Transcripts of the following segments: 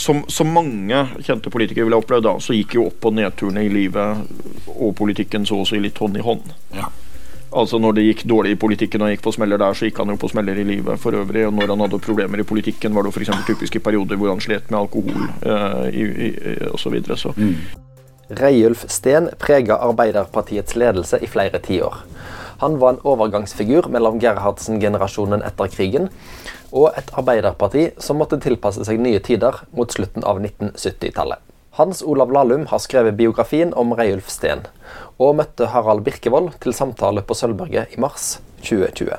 Som, som, mange kjente politikere ville opplevd da, så gikk jo opp- og nedturene i livet og politikken så å si litt hånd i hånd. Ja. Altså Når det gikk dårlig i politikken og gikk på smeller der, så gikk han jo på smeller i livet for øvrig. Og når han hadde problemer i politikken, var det f.eks. typiske perioder hvor han slet med alkohol eh, i, i, osv. Så, videre, så. Mm. Reiulf Steen prega Arbeiderpartiets ledelse i flere tiår. Han var en overgangsfigur mellom Gerhardsen-generasjonen etter krigen og et arbeiderparti som måtte tilpasse seg nye tider mot slutten av 1970-tallet. Hans Olav Lahlum har skrevet biografien om Reiulf Steen, og møtte Harald Birkevold til samtale på Sølvberget i mars 2020.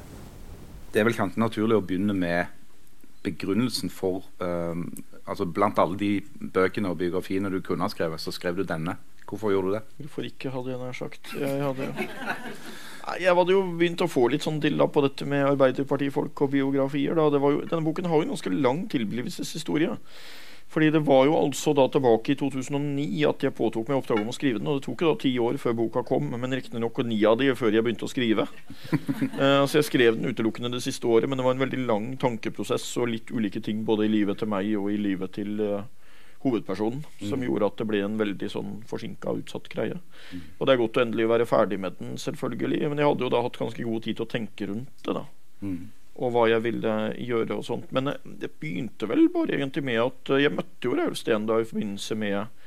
Det er vel kanskje naturlig å begynne med begrunnelsen for uh, altså Blant alle de bøkene og biografiene du kunne ha skrevet, så skrev du denne. Hvorfor gjorde du det? Hvorfor ikke, hadde jeg nær sagt. Jeg hadde jeg hadde jo begynt å få litt sånn dilla på dette med Arbeiderpartifolk og biografier. Da. Jo, denne boken har jo en ganske lang tilblivelseshistorie. Fordi det var jo altså da tilbake i 2009 at jeg påtok meg oppdraget om å skrive den. Og det tok jo da ti år før boka kom, men riktignok ni av de før jeg begynte å skrive. uh, så jeg skrev den utelukkende det siste året, men det var en veldig lang tankeprosess og litt ulike ting både i livet til meg og i livet til uh, hovedpersonen, mm. som gjorde at det ble en veldig sånn forsinka og utsatt greie. Mm. Og det er godt å endelig være ferdig med den, selvfølgelig. Men jeg hadde jo da hatt ganske god tid til å tenke rundt det, da. Mm. Og hva jeg ville gjøre og sånt. Men eh, det begynte vel bare egentlig med at eh, jeg møtte jo Raul Steen da i forbindelse med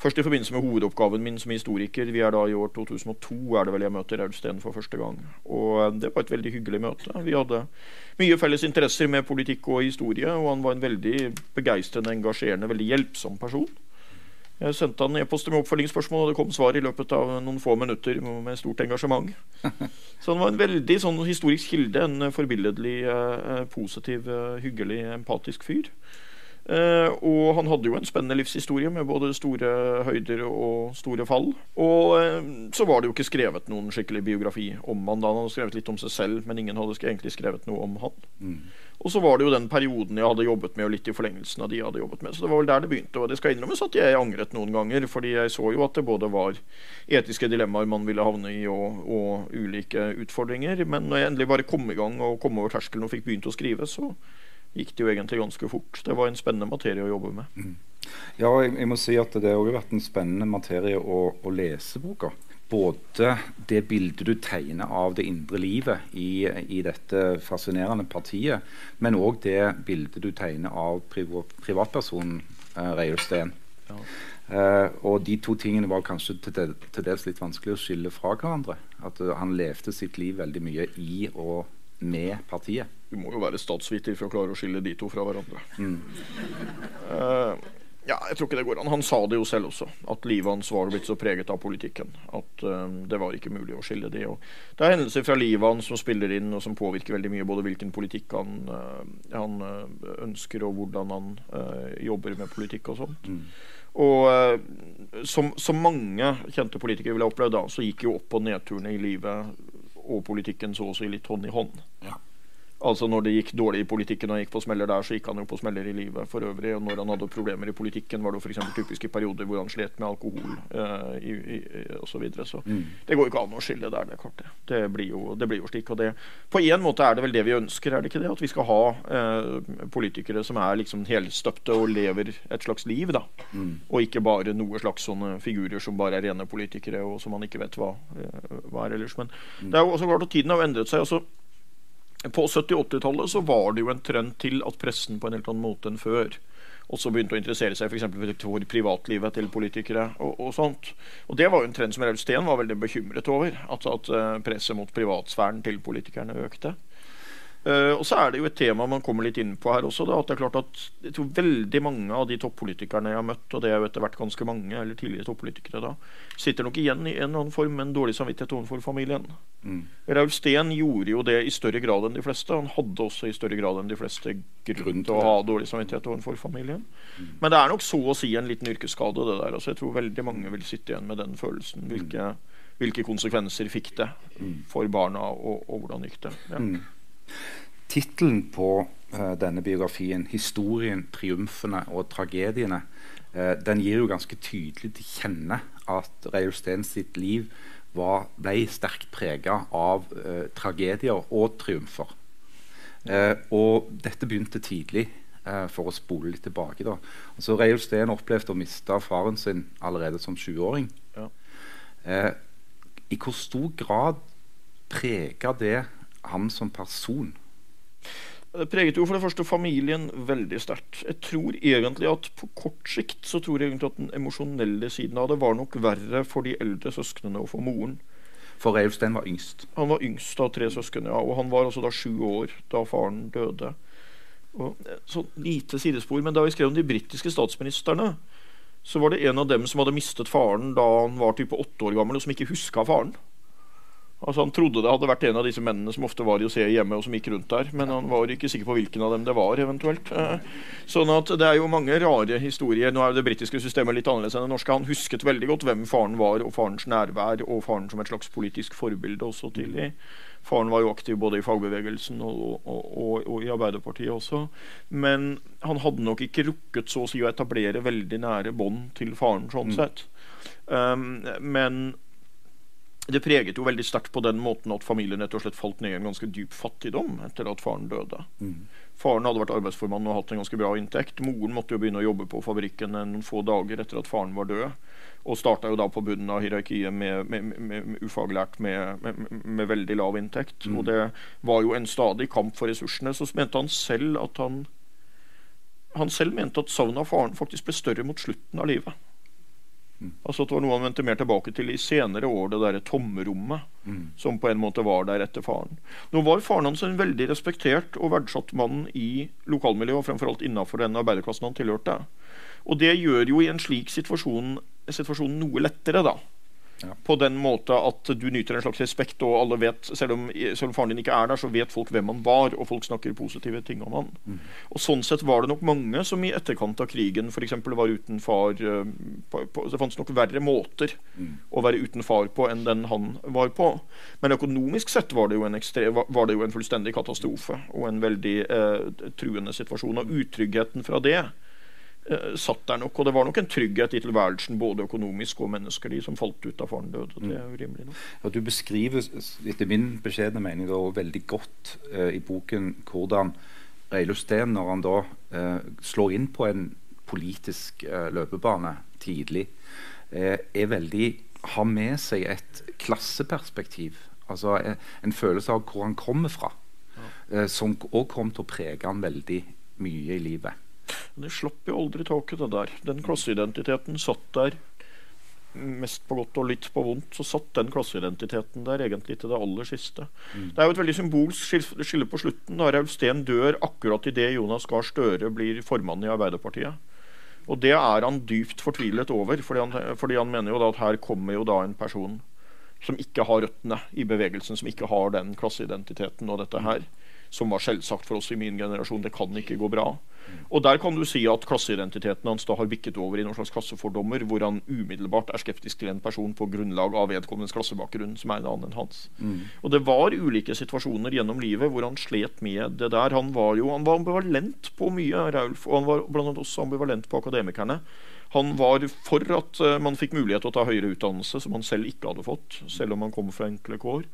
Først i forbindelse med hovedoppgaven min som historiker. Vi er da i år 2002 er det vel jeg møter Raul for første gang. Og eh, det var et veldig hyggelig møte. Vi hadde mye felles interesser med politikk og historie, og han var en veldig begeistrende, engasjerende, veldig hjelpsom person. Jeg sendte han e-poster med oppfølgingsspørsmål, og det kom svar i løpet av noen få minutter med stort engasjement. Så han var en veldig sånn historisk kilde, en forbilledlig, eh, positiv, eh, hyggelig, empatisk fyr. Uh, og han hadde jo en spennende livshistorie med både store høyder og store fall. Og uh, så var det jo ikke skrevet noen skikkelig biografi om han da. Han hadde skrevet litt om seg selv, men ingen hadde egentlig skrevet noe om han. Mm. Og så var det jo den perioden jeg hadde jobbet med, og litt i forlengelsen av de jeg hadde jobbet med. Så det var vel der det begynte. Og det skal innrømmes at jeg angret noen ganger, fordi jeg så jo at det både var etiske dilemmaer man ville havne i, og, og ulike utfordringer. Men når jeg endelig bare kom i gang og kom over terskelen og fikk begynt å skrive, så gikk det jo egentlig ganske fort. Det var en spennende materie å jobbe med. Mm. Ja, jeg, jeg, må si at det har vært en spennende materie å, å lese boka. Både det bildet du tegner av det indre livet i, i dette fascinerende partiet, men òg det bildet du tegner av priv privatpersonen eh, Reiulf Steen. Ja. Eh, og de to tingene var kanskje til, til, dels litt vanskelig å skille fra hverandre. At uh, han levde sitt liv veldig mye i og med partiet. Du må jo være statsviter for å klare å skille de to fra hverandre. Mm. Uh, ja, jeg tror ikke det går an. Han sa det jo selv også, at livet hans var blitt så preget av politikken at uh, det var ikke mulig å skille de. Og det er hendelser fra livet hans som spiller inn, og som påvirker veldig mye både hvilken politikk han, uh, han ønsker, og hvordan han jobber med politikk og sånt. Mm. Og som, som, mange kjente politikere ville opplevd da, så gikk jo opp- og nedturene i livet og politikken så å si litt hånd i hånd. Ja. Altså Når det gikk dårlig i politikken og han gikk på smeller der, så gikk han jo på smeller i livet for øvrig. Og når han hadde problemer i politikken, var det f.eks. typiske perioder hvor han slet med alkohol uh, i, i, osv. Så, videre. så mm. det går jo ikke an å skille der, det kortet. Det blir jo, det blir jo slik. Og det, på en måte er det vel det vi ønsker, er det ikke det? At vi skal ha uh, politikere som er liksom helstøpte og lever et slags liv, da. Mm. Og ikke bare noe slags sånne figurer som bare er rene politikere, og som man ikke vet hva, uh, hva er ellers. Men mm. det er jo også klart at tiden har endret seg. altså på 70-80-tallet så var det jo en trend til at pressen på en helt annen måte enn før også begynte å interessere seg for, for privatlivet til politikere. og, og sånt. Og Det var jo en trend som Raul Steen var veldig bekymret over. At, at eh, presset mot privatsfæren til politikerne økte. Uh, og så er det jo et tema man kommer litt inn på her også. Da, at det er klart at jeg tror veldig mange av de toppolitikerne jeg har møtt, og det er jo etter hvert ganske mange, eller tidligere toppolitikere da, sitter nok igjen i en eller annen form med en dårlig samvittighet overfor familien. Mm. Raul Steen gjorde jo det i større grad enn de fleste. Han hadde også i større grad enn de fleste grunn til å ha dårlig samvittighet overfor familien. Mm. Men det er nok så å si en liten yrkesskade, det der. Altså, jeg tror veldig mange vil sitte igjen med den følelsen. Hvilke, hvilke konsekvenser fikk det mm. for barna, og, og hvordan gikk det? Ja. Mm. Tittelen på uh, denne biografien, 'Historien, triumfene og tragediene', uh, den gir jo ganske tydelig til kjenne at Reiulf Steen sitt liv var, ble sterkt prega av uh, tragedier og triumfer. og dette begynte tidlig. for å spole litt tilbake. da. Altså, Reiulf Steen opplevde å miste faren sin allerede som 20-åring. Ja. Eh, I hvor stor grad preger det han som person? Det preget jo for det første familien veldig sterkt. Jeg tror egentlig at på kort sikt så tror jeg egentlig at den emosjonelle siden av det var nok verre for de eldre søsknene og for moren. For Reiulf var yngst? Han var yngst av tre søsken, ja. Og han var altså da sju år da faren døde. Og, eh, så lite sidespor, men da vi skrev om de britiske statsministrene, så var det en av dem som hadde mistet faren da han var type åtte år gammel, og som ikke huska faren. Altså Han trodde det hadde vært en av disse mennene som ofte var i å se hjemme, og som gikk rundt der, men han var ikke sikker på hvilken av dem det var, eventuelt. Eh, sånn at det er jo mange rare historier. Nå er jo det britiske systemet litt annerledes enn det norske. Han husket veldig godt hvem faren var, og farens nærvær, og faren som et slags politisk forbilde også tidlig. Faren var jo aktiv både i fagbevegelsen og, og, og, og, i Arbeiderpartiet også. Men han hadde nok ikke rukket så å si å etablere veldig nære bånd til faren sånn mm. sett. Um, men det preget jo veldig sterkt på den måten at familien rett og slett falt ned i en ganske dyp fattigdom etter at faren døde. Mm. Faren hadde vært arbeidsformann og hatt en ganske bra inntekt. Moren måtte jo begynne å jobbe på fabrikken noen få dager etter at faren var død. Og starta jo da på bunnen av hierarkiet med, med, med, med ufaglært med, veldig lav inntekt. Mm. Og det var jo en stadig kamp for ressursene. Så mente han selv at han Han selv mente at savnet av faren faktisk ble større mot slutten av livet. Mm. Altså at Det var noe han vendte mer tilbake til i senere år, det derre tomrommet mm. som på en måte var der etter faren. Nå var faren hans en veldig respektert og verdsatt mann i lokalmiljøet, og fremfor alt innafor den arbeiderklassen han tilhørte. Og det gjør jo i en slik situasjon situasjonen noe lettere, da. Ja. På den måte at du nyter en slags respekt, og alle vet, selv om, selv om, faren din ikke er der, så vet folk hvem han var, og folk snakker positive ting om han. Mm. Og Sånn sett var det nok mange som i etterkant av krigen f.eks. var uten far uh, på, på, Det fantes nok verre måter mm. å være uten far på enn den han var på. Men økonomisk sett var det jo en, ekstre, var det jo en fullstendig katastrofe og en veldig eh, truende situasjon. Og utryggheten fra det Eh, satt der nok. Og det var nok en trygghet i tilværelsen, både økonomisk og menneskelig, som falt ut da faren døde. Det er jo rimelig nok. Ja, du beskriver, etter min beskjedne mening, da, veldig godt eh, i boken hvordan Reiluf Steen, når han da eh, slår inn på en politisk eh, løpebane tidlig, eh, er veldig har med seg et klasseperspektiv. Altså en, en følelse av hvor han kommer fra, ja. Eh, som òg kom til å prege han veldig mye i livet. Det slapp jo aldri taket, det der. Den klasseidentiteten satt der mest på godt og litt på vondt, så satt den klasseidentiteten der egentlig til det aller siste. Mm. Det er jo et veldig symbolsk skille på slutten. da Raul Steen dør akkurat idet Jonas Gahr Støre blir formann i Arbeiderpartiet. Og det er han dypt fortvilet over, fordi han, fordi han mener jo da at her kommer jo da en person som ikke har røttene i bevegelsen, som ikke har den klasseidentiteten og dette her, som var selvsagt for oss i min generasjon. Det kan ikke gå bra. Og Der kan du si at klasseidentiteten hans da har bikket over i noen slags klassefordommer, hvor han umiddelbart er skeptisk til en person på grunnlag av vedkommendes klassebakgrunn, som er en annen enn hans. Mm. Og Det var ulike situasjoner gjennom livet hvor han slet med det der. Han var jo han var ambivalent på mye, Raulf, og han var blant annet også ambivalent på akademikerne. Han var for at uh, man fikk mulighet til å ta høyere utdannelse, som han selv ikke hadde fått, selv om han kom fra enkle kår.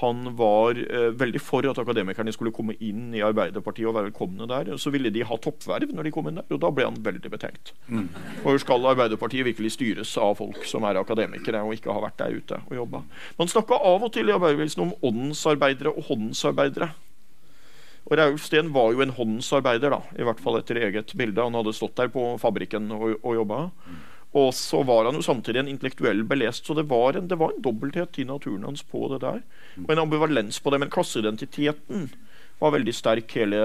Han var eh, veldig for at akademikerne skulle komme inn i Arbeiderpartiet og være velkomne der. Så ville de ha toppverv når de kom inn der, og da ble han veldig betenkt. Mm. For skal Arbeiderpartiet virkelig styres av folk som er akademikere og ikke har vært der ute og jobba? Man snakka av og til i arbeiderbevegelsen om åndensarbeidere og håndsarbeidere. Og Rauf Steen var jo en håndsarbeider, da, i hvert fall etter eget bilde. Han hadde stått der på fabrikken og, og jobba. Og så var han jo samtidig en intellektuell belest, så det var en, det var en dobbelthet i naturen hans på det der. Og en ambivalens på det. Men klasseidentiteten var veldig sterk hele,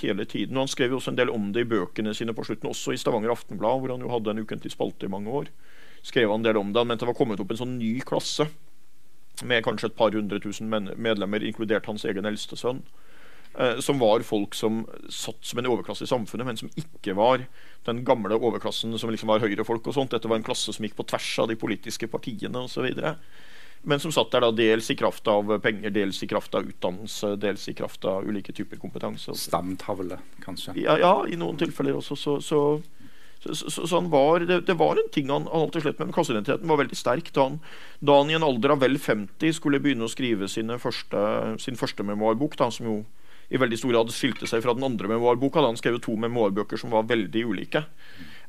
hele, tiden. Og Han skrev jo også en del om det i bøkene sine på slutten, også i Stavanger Aftenblad, hvor han jo hadde en ukentlig spalte i mange år. skrev Han en del om det. Han mente det var kommet opp en sånn ny klasse med kanskje et par hundre tusen medlemmer, inkludert hans egen eldste sønn. Eh, som var folk som satt som en overklasse i samfunnet, men som ikke var den gamle overklassen som liksom var høyrefolk og sånt. Dette var en klasse som gikk på tvers av de politiske partiene osv. Men som satt der da dels i kraft av penger, dels i kraft av utdannelse, dels i kraft av ulike typer kompetanse. Stamtavle, kanskje? Ja, ja, i noen tilfeller også. Så, så, så, så var, det, det, var en ting han, han alltid slett med, men klasseidentiteten var veldig sterk. Da han, da han, i en alder av vel 50 skulle begynne å skrive første, sin første memoarbok, da, som jo i veldig stor grad skilte seg fra den andre memoarboka. Da han skrev to memoarbøker som var veldig ulike.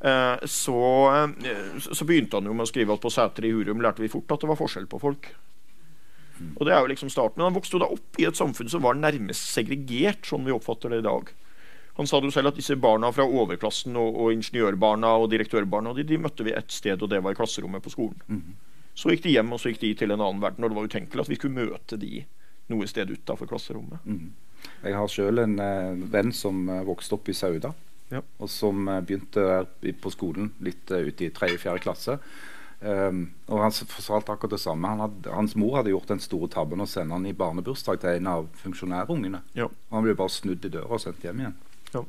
Eh, så, eh, så, begynte han jo med å skrive at på Sæter i Hurum lærte vi fort at det var forskjell på folk. Og det er jo liksom starten. Men han vokste jo da opp i et samfunn som var nærmest segregert, sånn vi oppfatter det i dag. Han sa jo selv at disse barna fra overklassen og, og ingeniørbarna og direktørbarna de, de, møtte vi ett sted, og det var i klasserommet på skolen. Mm. Så gikk de hjem, og så gikk de til en annen verden. Og det var utenkelig at vi skulle møte de noe sted utafor klasserommet. Mm. Jeg har sjøl en eh, venn som eh, vokste opp i Sauda ja. og som eh, begynte på skolen litt uh, ute i tredje-fjerde klasse. Um, og Han fortalte akkurat det samme. Han hadde, hans mor hadde gjort den store tabben å sende han i barnebursdag til en av funksjonærungene. Ja. Og han ble bare snudd i døra og sendt hjem igjen. Ja,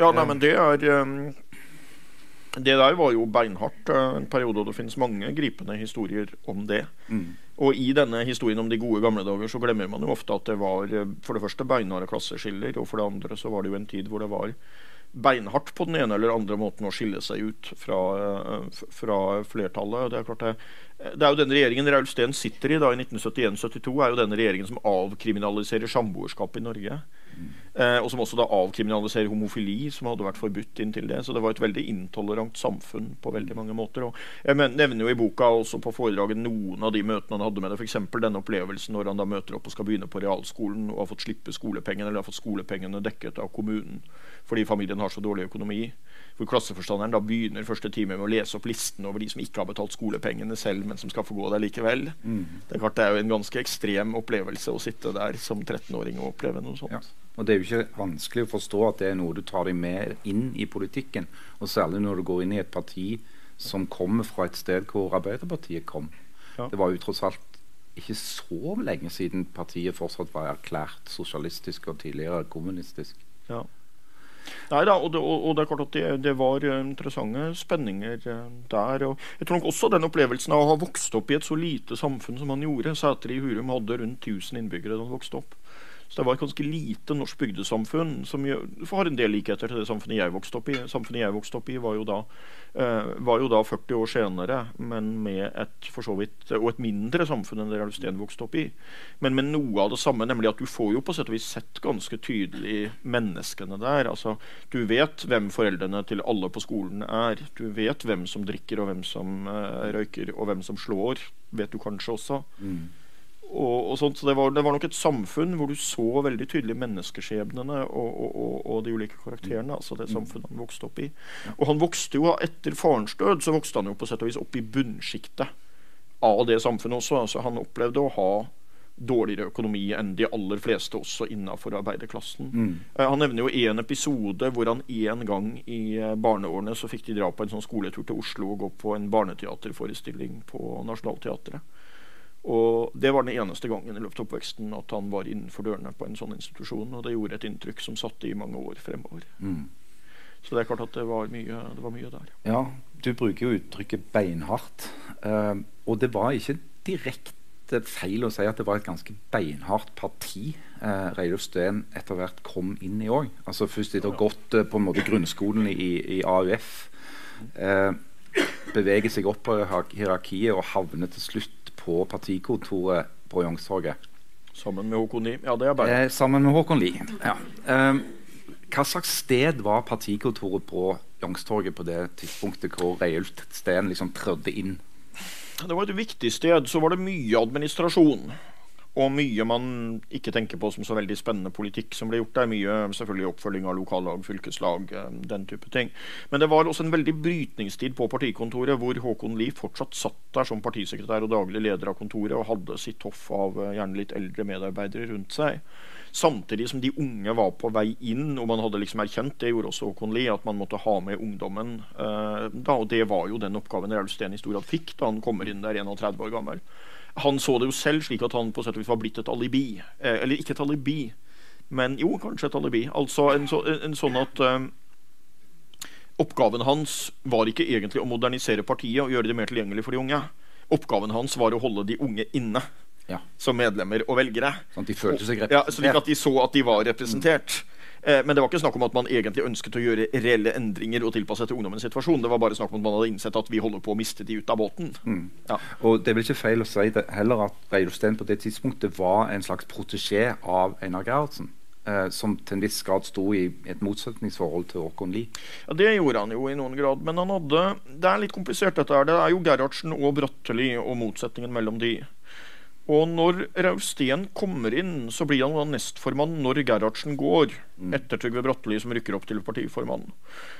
ja nei, men det er um, Det der var jo beinhardt en periode, og det finnes mange gripende historier om det. Mm. Og i denne historien om de gode gamle dager så glemmer man jo ofte at det var eh, for det første beinharde klasseskiller, og for det andre så var det jo en tid hvor det var beinhardt på den ene eller andre måten å skille seg ut fra, eh, fra flertallet. Det er klart det, det er jo den regjeringen Raul Steen sitter i da i 1971-72, er jo denne regjeringen som avkriminaliserer samboerskap i Norge. Eh, og som også da avkriminaliserer homofili, som hadde vært forbudt inntil det. Så det var et veldig intolerant samfunn på veldig mange måter. Og jeg nevner jo i boka også på foredraget noen av de møtene han hadde med det. F.eks. denne opplevelsen når han da møter opp og skal begynne på realskolen og har fått slippe skolepengene, eller har fått skolepengene dekket av kommunen fordi familien har så dårlig økonomi. Hvor klasseforstanderen da begynner første time med å lese opp listen over de som ikke har betalt skolepengene selv, men som skal få gå der likevel. Mm. Det er klart det er jo en ganske ekstrem opplevelse å sitte der som 13-åring og oppleve noe sånt. Ja. Og Det er jo ikke vanskelig å forstå at det er noe du tar deg med inn i politikken. Og særlig når du går inn i et parti som kommer fra et sted hvor Arbeiderpartiet kom. Ja. Det var jo tross alt ikke så lenge siden partiet fortsatt var erklært sosialistisk og tidligere kommunistisk. Ja. Nei da, og det, og det, er klart at det, det, var interessante spenninger eh, der. og Jeg tror nok også den opplevelsen av å ha vokst opp i et så lite samfunn som han gjorde. Sætre i Hurum hadde rundt 1000 innbyggere da han vokste opp. Så det var et ganske lite norsk bygdesamfunn som har en del likheter til det samfunnet jeg vokste opp i. Samfunnet jeg vokste opp i, var jo da, uh, var jo da 40 år senere, men med et for så vidt, og et mindre samfunn enn det Ralf vokste opp i. Men med noe av det samme, nemlig at du får jo på sett og vis sett ganske tydelig menneskene der. Altså, du vet hvem foreldrene til alle på skolen er. Du vet hvem som drikker, og hvem som uh, røyker, og hvem som slår. Vet du kanskje også. Mm og, og sånt, så det var, det var, nok et samfunn hvor du så veldig tydelig menneskeskjebnene og, og, og de ulike karakterene. altså det samfunnet han vokste opp i. Og han vokste jo etter farens død så vokste han jo på sett og vis opp i bunnsjiktet av det samfunnet også. altså Han opplevde å ha dårligere økonomi enn de aller fleste også innafor arbeiderklassen. Mm. Uh, han nevner jo en episode hvor han en gang i uh, barneårene så fikk de dra på en sånn skoletur til Oslo og gå på en barneteaterforestilling på Nationaltheatret. Og Det var den eneste gangen i løpet av oppveksten at han var innenfor dørene på en sånn institusjon. Og det gjorde et inntrykk som satte i mange år fremover. Mm. Så det er klart at det var mye, det var mye der. Ja, du bruker jo uttrykket 'beinhardt'. Uh, og det var ikke direkte feil å si at det var et ganske beinhardt parti uh, Reidulf Steen etter hvert kom inn i òg. Altså først etter å ha gått uh, på en måte grunnskolen i, i AUF. Uh, beveger seg opp på hierarkiet og havner til slutt på partikontoret på Youngstorget. Sammen med Håkon Lie. Ja, det er bare eh, Sammen med Håkon Lie, ja. Um, hva slags sted var partikontoret på Youngstorget på det tidspunktet hvor Reiulf Steen liksom trødde inn? Det var et viktig sted. Så var det mye administrasjon. Og mye man ikke tenker på som så veldig spennende politikk som ble gjort. Det er mye selvfølgelig oppfølging av lokallag, fylkeslag, eh, den type ting. Men det var også en veldig brytningstid på partikontoret, hvor Håkon Lie fortsatt satt der som partisekretær og daglig leder av kontoret og hadde sitt hoff av eh, gjerne litt eldre medarbeidere rundt seg. Samtidig som de unge var på vei inn, og man hadde liksom erkjent, det gjorde også Håkon Lie, at man måtte ha med ungdommen. Eh, da, og det var jo den oppgaven Raul Steen i stor grad fikk da han kommer inn der 31 år gammel. Han så det jo selv slik at han på sett og vis var blitt et alibi. Eh, eller ikke et alibi, men jo, kanskje et alibi. Altså en, så, en sånn at eh, Oppgaven hans var ikke egentlig å modernisere partiet og gjøre det mer tilgjengelig for de unge. Oppgaven hans var å holde de unge inne ja. som medlemmer og velgere. Sånn at de følte seg representert? Ja, slik at de så at de var representert. Eh, men det var ikke snakk om at man egentlig ønsket å gjøre reelle endringer og tilpasse til ungdommens situasjon. Det var bare snakk om at man hadde innsett at vi holder på å miste de ut av båten. Mm. Ja. Og det er vel ikke feil å si det, heller at Reidulf Steen på det tidspunktet var en slags protesjé av Einar Gerhardsen? Eh, som til en viss grad sto i et motsetningsforhold til Håkon Lie. Ja, Det gjorde han jo i noen grad, men han hadde Det er litt komplisert, dette her. Det er jo Gerhardsen og Bratteli og motsetningen mellom de. Og når Rausteen kommer inn, så blir han nestformann når Gerhardsen går. Mm. Etter Trygve Bratteli, som rykker opp til partiformann.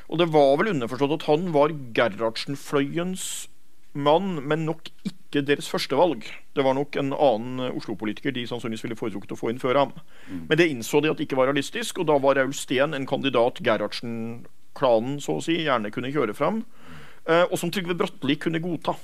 Og det var vel underforstått at han var Gerhardsen-fløyens mann, men nok ikke deres førstevalg. Det var nok en annen Oslo-politiker de sannsynligvis ville foretrukket å få inn før ham. Mm. Men det innså de at det ikke var realistisk, og da var Raul Steen en kandidat Gerhardsen-klanen så å si gjerne kunne kjøre fram, eh, og som Trygve Bratteli kunne godta.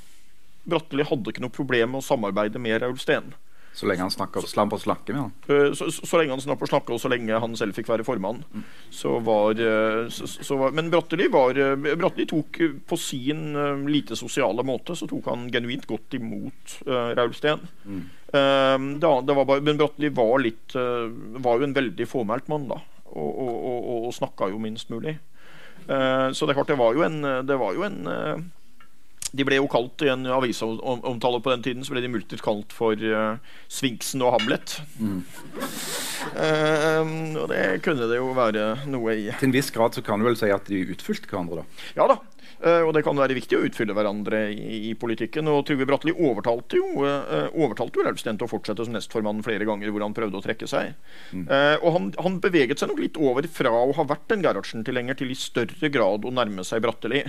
Bratteli hadde ikke noe problem med å samarbeide med Raul Steen. Så lenge han snakker, slapp å snakke med han? Uh, så, så, så, lenge han slapp å snakke, og så lenge han selv fikk være formann. Mm. Så var, uh, så, var, Men Bratteli, var, uh, Bratteli tok på sin lite sosiale måte så tok han genuint godt imot Raul Steen. Mm. Da, bare, men Bratteli var, litt, var jo en veldig fåmælt mann, da. Og, og, og, og snakka jo minst mulig. så det er klart, det var jo en, det var jo en de ble jo kalt i en avisomtale på den tiden så ble de multet kalt for uh, Sfinksen og Hamlet. Mm. Uh, og det kunne det jo være noe i. Til en viss grad så kan du vel si at de utfylte hverandre, da? Ja da. Uh, og det kan være viktig å utfylle hverandre i, i politikken. Og Trygve Bratteli overtalte jo, uh, overtalte jo Raulsten til å fortsette som nestformann flere ganger hvor han prøvde å trekke seg. Mm. Og han, han, beveget seg nok litt over fra å ha vært en Gerhardsen-tilhenger til i større grad å nærme seg Bratteli.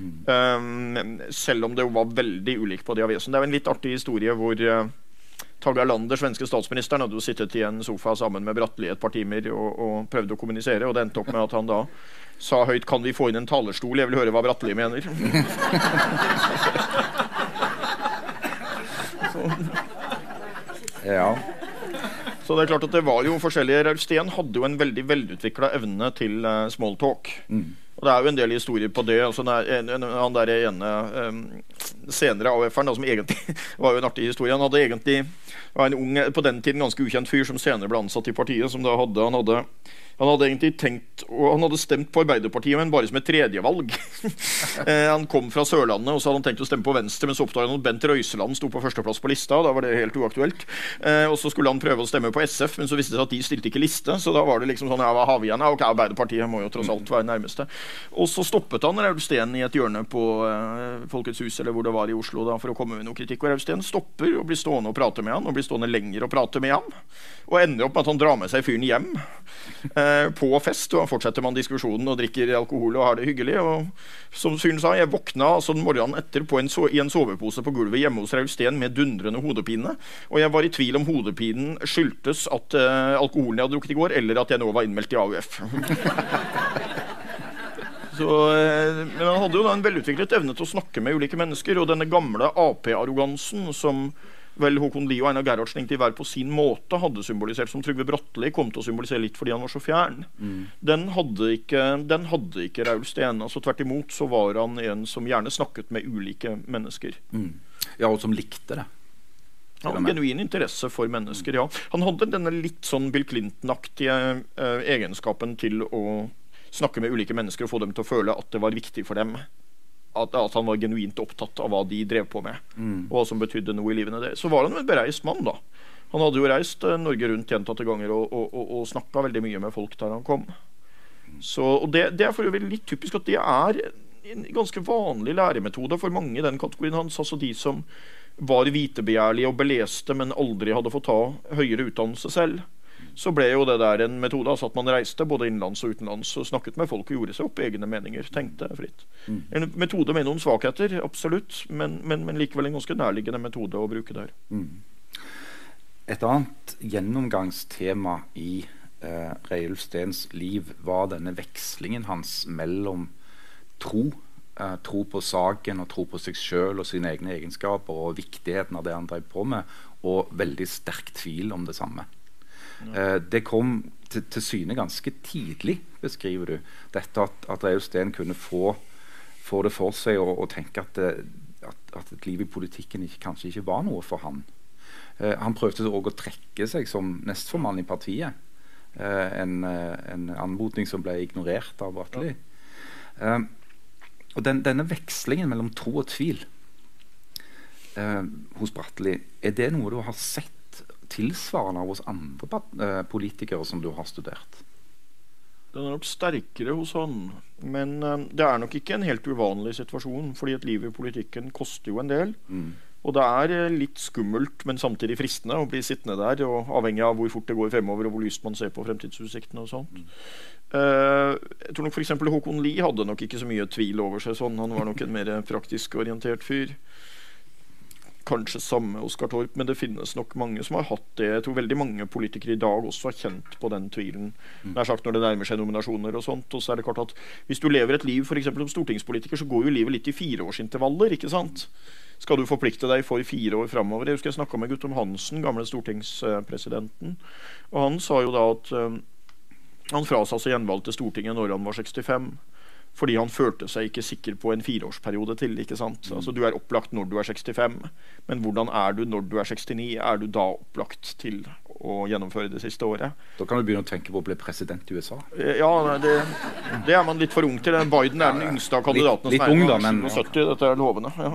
Um, selv om det var veldig ulikt på de avisene. Det er jo en litt artig historie hvor uh, Tage Erlander, svenske statsministeren, hadde jo sittet i en sofa sammen med Bratteli et par timer og, og prøvde å kommunisere, og det endte opp med at han da sa høyt 'Kan vi få inn en talerstol? Jeg vil høre hva Bratteli mener'. ja. Så det er klart at det var jo forskjellige Raulsten hadde jo en veldig velutvikla evne til uh, smalltalk. Mm. Og Det er jo en del historier på det. Altså, han der ene um, senere AUF-eren, som egentlig var jo en artig historie Han hadde egentlig var en ung, på den tiden ganske ukjent fyr som senere ble ansatt i partiet. som da hadde, Han hadde han hadde egentlig tenkt, og han hadde stemt på Arbeiderpartiet, men bare som et tredjevalg. Eh, han kom fra Sørlandet og så hadde han tenkt å stemme på Venstre, men så oppdaget han at Bent Røiseland sto på førsteplass på lista. og Da var det helt uaktuelt. Eh, og så skulle han prøve å stemme på SF, men så viste det seg at de stilte ikke liste. Så da var det liksom sånn ja, hva har vi igjen? Ja, ok, Arbeiderpartiet må jo tross alt være nærmeste. Og så stoppet han Raul i et hjørne på uh, Folkets hus eller hvor det var i Oslo da, for å komme med noe kritikk. Og Raul stopper og blir stående og prate med han, og blir stående lenger og prate med ham, Og ender opp med at han drar med seg fyren hjem på fest. Og fortsetter man diskusjonen og drikker alkohol og har det hyggelig. Og som fyren sa, jeg våkna altså morgenen etter en so i en sovepose på gulvet hjemme hos Raul Steen med dundrende hodepine. Og jeg var i tvil om hodepinen skyldtes at uh, alkoholen jeg hadde drukket i går, eller at jeg nå var innmeldt i AUF. Så, eh, men han hadde jo da en velutviklet evne til å snakke med ulike mennesker. Og denne gamle Ap-arrogansen som vel Håkon Lie og Einar Gerhardsen egentlig hver på sin måte hadde symbolisert, som Trygve Bratteli kom til å symbolisere litt fordi han var så fjern, mm. den hadde ikke, den hadde ikke Raul Steen. Altså, tvert imot så var han en som gjerne snakket med ulike mennesker. Mm. Ja, og som likte det. Ja, genuin interesse for mennesker, ja. Han hadde denne litt sånn Bill Clinton-aktige eh, egenskapen til å snakke med ulike mennesker og få dem til å føle at det var viktig for dem at, at, han var genuint opptatt av hva de drev på med, mm. og hva som betydde noe i livene deres. Så var han jo en bereist mann, da. Han hadde jo reist eh, Norge rundt gjentatte ganger og, og, og, og snakka veldig mye med folk der han kom. Så, og det, det er for øvrig litt typisk at det er en ganske vanlig læremetode for mange i den kategorien hans. Altså de som var vitebegjærlige og beleste, men aldri hadde fått ta høyere utdannelse selv så ble jo det der en metode. altså At man reiste både innenlands og utenlands og snakket med folk og gjorde seg opp egne meninger. Tenkte fritt. Mm. En metode med noen svakheter, absolutt, men, men, men, likevel en ganske nærliggende metode å bruke der. Mm. Et annet gjennomgangstema i eh, Reiulf Steens liv var denne vekslingen hans mellom tro eh, tro på saken og tro på seg sjøl og sine egne egenskaper og viktigheten av det han drev på med, og veldig sterk tvil om det samme. Eh, det kom til, til, syne ganske tidlig, beskriver du. Dette at, at Reulf Steen kunne få, få, det for seg å, tenke at, det, at, at, et liv i politikken ikke, kanskje ikke var noe for han. Eh, han prøvde òg å trekke seg som nestformann i partiet. en, en, anmodning som ble ignorert av Bratteli. Ja. og den, denne vekslingen mellom tro og tvil hos Bratteli, er det noe du har sett tilsvarende hos andre politikere som du har studert? Den er nok sterkere hos han. Men uh, det er nok ikke en helt uvanlig situasjon. fordi et liv i politikken koster jo en del. Mm. Og det er uh, litt skummelt, men samtidig fristende å bli sittende der. og Avhengig av hvor fort det går fremover og hvor lyst man ser på fremtidsutsiktene. og sånt. Mm. Uh, jeg tror nok f.eks. Håkon Lie hadde nok ikke så mye tvil over seg. sånn. Han var nok en mer praktisk orientert fyr kanskje samme Oskar Torp, men det finnes nok mange som har hatt det. Jeg tror veldig mange politikere i dag også har kjent på den tvilen. Mm. Det er sagt når det nærmer seg nominasjoner og sånt. Og så er det klart at hvis du lever et liv f.eks. som stortingspolitiker, så går jo livet litt i fireårsintervaller, ikke sant? Skal du forplikte deg for fire år framover? Jeg husker jeg snakka med Guttorm Hansen, gamle stortingspresidenten, og han sa jo da at um, han frasa seg gjenvalg til Stortinget når han var 65 fordi han følte seg ikke sikker på en fireårsperiode til. ikke sant? Mm. Altså Du er opplagt når du er 65, men hvordan er du når du er 69? Er du da opplagt til å gjennomføre det siste året? Da kan du begynne å tenke på å bli president i USA. Eh, ja, det, det er man litt for ung til. Biden er den yngste av kandidatene. Litt, litt ung da, men 70, Dette er lovende. Ja.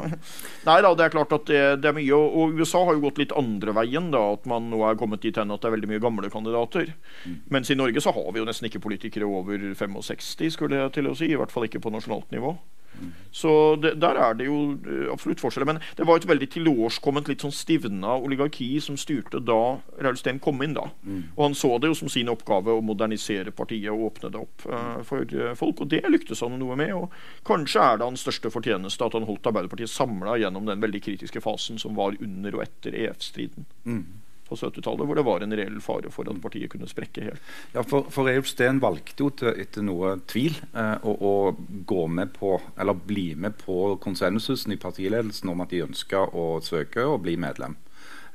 Nei da, det er klart at det, det, er mye. Og USA har jo gått litt andre veien. da, At man nå er kommet dit hen at det er veldig mye gamle kandidater. Mm. Mens i Norge så har vi jo nesten ikke politikere over 65, skulle jeg til å si. I hvert fall ikke på nasjonalt nivå. Så det, der er det jo eh, absolutt forskjeller. Men det var et veldig tilårskomment, litt sånn stivna oligarki som styrte da Raul Steen kom inn. da. Mm. Og han så det jo som sin oppgave å modernisere partiet og åpne det opp uh, for uh, folk. Og det lyktes han noe med. Og kanskje er det hans største fortjeneste at han holdt Arbeiderpartiet samla gjennom den veldig kritiske fasen som var under og etter EF-striden. Mm på 70-tallet, hvor det var en reell fare for at partiet kunne sprekke helt. Ja, For, for Reiulf Steen valgte jo til, etter noe tvil eh, å, å, gå med på, eller bli med på konsensusen i partiledelsen om at de ønska å søke å bli medlem.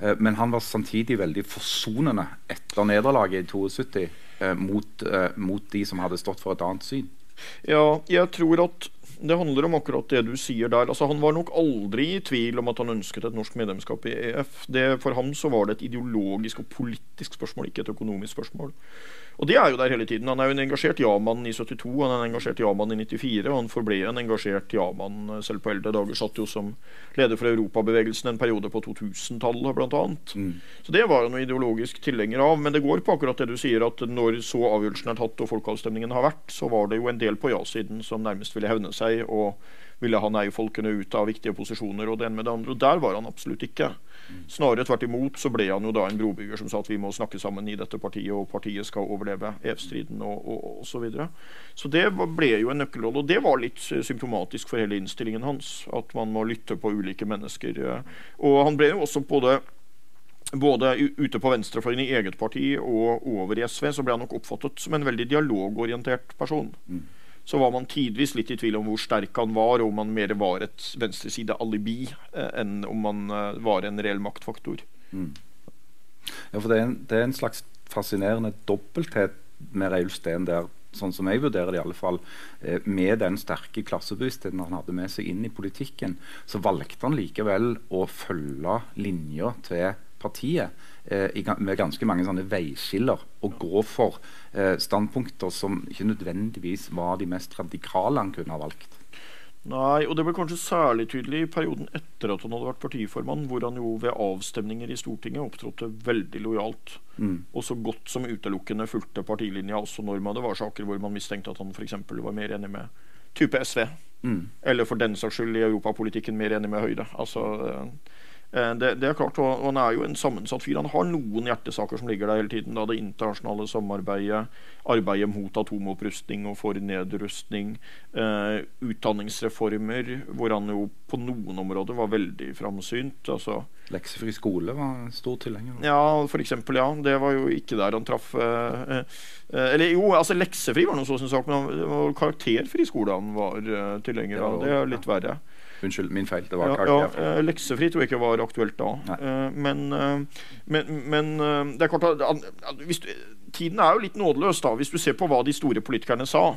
Eh, men han var samtidig veldig forsonende etter nederlaget i 72 eh, mot, eh, mot de som hadde stått for et annet syn. Ja, jeg tror at det handler om akkurat det du sier der. Altså, han var nok aldri i tvil om at han ønsket et norsk medlemskap i EF. Det, for ham så var det et ideologisk og politisk spørsmål, ikke et økonomisk spørsmål. Og det er jo der hele tiden. Han er jo en engasjert ja-mann i 72, han er en engasjert ja-mann i 94, og han forble en engasjert ja-mann eh, selv på eldre dager. Satt jo som leder for Europabevegelsen en periode på 2000-tallet, bl.a. Mm. Så det var han noe ideologisk tilhenger av. Men det går på akkurat det du sier, at når så avgjørelsen er tatt og folkeavstemningen har vært, så var det jo en del på ja-siden som nærmest ville hevne seg. og ville ha nei-folkene ut av viktige posisjoner. Og det ene med det andre. Og der var han absolutt ikke. Snarere tvert imot så ble han jo da en brobygger som sa at vi må snakke sammen i dette partiet, og partiet skal overleve EF-striden og, og, så videre. Så det ble jo en nøkkelrolle. Og det var litt symptomatisk for hele innstillingen hans. At man må lytte på ulike mennesker. Og han ble jo også både både ute på venstrefløyen i eget parti og over i SV, så ble han nok oppfattet som en veldig dialogorientert person. Mm så var man tidvis litt i tvil om hvor sterk han var, og om han mer var et venstreside-alibi eh, enn om han eh, var en reell maktfaktor. Mm. Ja, for det er, en, det er, en, slags fascinerende dobbelthet med Reiulf Steen der, sånn som jeg vurderer det i alle fall, eh, med den sterke klassebevisstheten han hadde med seg inn i politikken, så valgte han likevel å følge linja til partiet med ganske mange sånne veiskiller og gå for eh, standpunkter som ikke nødvendigvis var de mest radikale han kunne ha valgt. Nei, og det ble kanskje særlig tydelig i perioden etter at han hadde vært partiformann, hvor han jo ved avstemninger i Stortinget opptrådte veldig lojalt. Mm. Og så godt som utelukkende fulgte partilinja også når man, det var saker hvor man mistenkte at han f.eks. var mer enig med type SV. Mm. Eller for den saks skyld i europapolitikken mer enig med Høyre. Altså, eh, Eh, det, det, er klart, og Han er jo en sammensatt fyr. Han har noen hjertesaker som ligger der hele tiden. Da, det internasjonale samarbeidet, arbeidet mot atomopprustning og for nedrustning, eh, utdanningsreformer, hvor han jo på noen områder var veldig framsynt. Altså, Leksefri skole var stor tilhenger? Ja, for eksempel, ja. Det var jo ikke der han traff eh, eh, Eller jo, altså leksefri var noe så sin sak, men karakterfri skole han var eh, tilhenger av. Det er litt verre. Unnskyld, min feil. Det var ja. Ja, eh, leksefri tror jeg ikke var aktuelt da. Men, uh, men, men uh, det er klart at du, Tiden er jo litt nådeløs da, hvis du ser på hva de store politikerne sa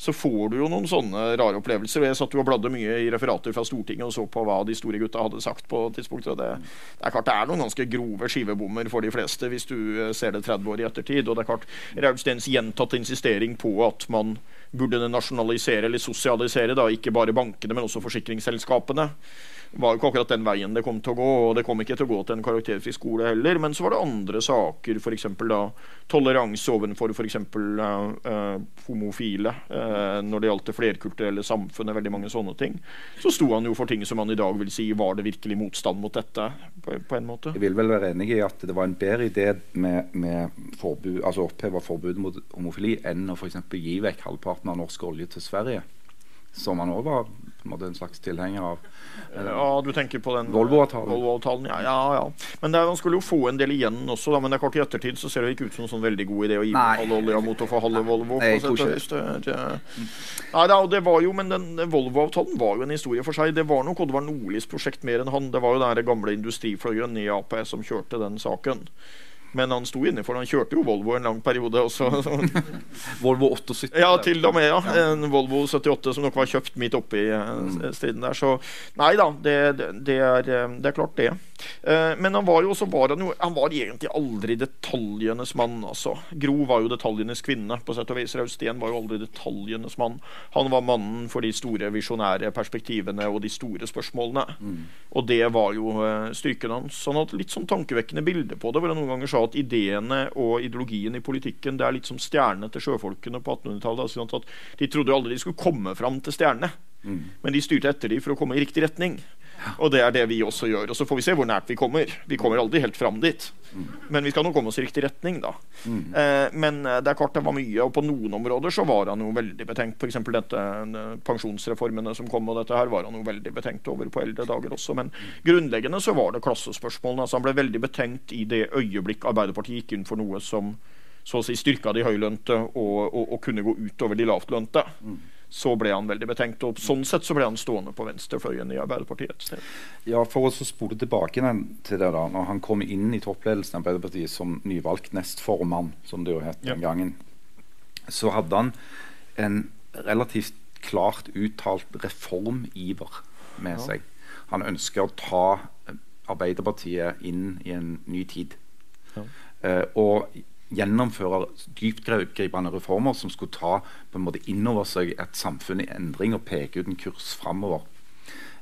så får du jo noen sånne rare opplevelser. Jeg satt jo og bladde mye i referater fra Stortinget og så på hva de store gutta hadde sagt. på tidspunktet. Det, det, er klart det er noen ganske grove skivebommer for de fleste hvis du eh, ser det 30 år i ettertid. Og det er klart Raulstens gjentatte insistering på at man burde nasjonalisere eller sosialisere, da, ikke bare bankene, men også forsikringsselskapene var jo ikke akkurat den veien det kom til å gå. Og det kom ikke til å gå til en karakterfri skole heller. Men så var det andre saker, f.eks. toleranse overfor f.eks. Uh, uh, homofile. Uh, når det gjaldt det flerkulturelle samfunnet, veldig mange sånne ting. Så sto han jo for ting som han i dag vil si var det virkelig motstand mot dette. på, på en måte. Jeg vil vel være enig i at det var en bedre idé med, med forbud, altså oppheve forbudet mot homofili enn å f.eks. gi vekk halvparten av norsk olje til Sverige som han òg var en, en slags tilhenger av. Ja, du tenker på den Volvo-avtalen. Volvo ja, ja, ja. Men er, man skulle jo få en del igjen også, da, men det er klart i ettertid så ser det ikke ut som en sånn veldig god idé å gi halve olja mot å få halve Volvo. Nei, det. det, Nei, da, det var jo, men den, den Volvo-avtalen var jo en historie for seg. Det var nok Oddvar Nordlis prosjekt mer enn han. Det var jo den gamle industrifløyen i Ap som kjørte den saken. Men han sto inne for Han kjørte jo Volvo en lang periode også. Volvo 78? Ja, til og med. ja. En Volvo 78 som nok var kjøpt midt oppi uh, striden der. Så nei da, det, det, det, er, eh, det er, klart, det. Uh, men han var jo også var han, jo, han var egentlig aldri detaljenes mann, altså. Gro var jo detaljenes kvinne, på sett og vis. Raustien var jo aldri detaljenes mann. Han var mannen for de store visjonære perspektivene og de store spørsmålene. Mm. Og det var jo uh, styrken hans. Han hadde litt sånn tankevekkende bilde på det, hvor han noen ganger sa at ideene og ideologien i politikken det er litt som stjernene til sjøfolkene på 1800-tallet. Sånn de trodde jo aldri de skulle komme fram til stjernene, mm. men de styrte etter dem for å komme i riktig retning. Og det er det vi også gjør. Og så får vi se hvor nært vi kommer. Vi kommer aldri helt fram dit. Men vi skal nå komme oss i riktig retning, da. Eh, men eh, det er klart det var mye, og på noen områder så var han jo veldig betenkt. F.eks. dette eh, pensjonsreformene som kom, og dette her var han jo veldig betenkt over på eldre dager også. Men grunnleggende så var det klassespørsmålene. Altså han ble veldig betenkt i det øyeblikk Arbeiderpartiet gikk inn for noe som så å si styrka de høylønte og, og, og kunne gå utover de lavtlønte. Mm så ble han veldig betenkt. og Sånn sett så ble han stående på venstrefløyen i Arbeiderpartiet et sted. Ja, For å spole tilbake til det da, når han kom inn i toppledelsen i Arbeiderpartiet som nyvalgt nestformann, som det jo het den ja. gangen, så hadde han en relativt klart uttalt reformiver med ja. seg. Han ønsker å ta Arbeiderpartiet inn i en ny tid. Ja. Uh, og gjennomføre dyptgripende reformer som skulle ta på en måte innover seg et samfunn i endring og peke ut en kurs framover.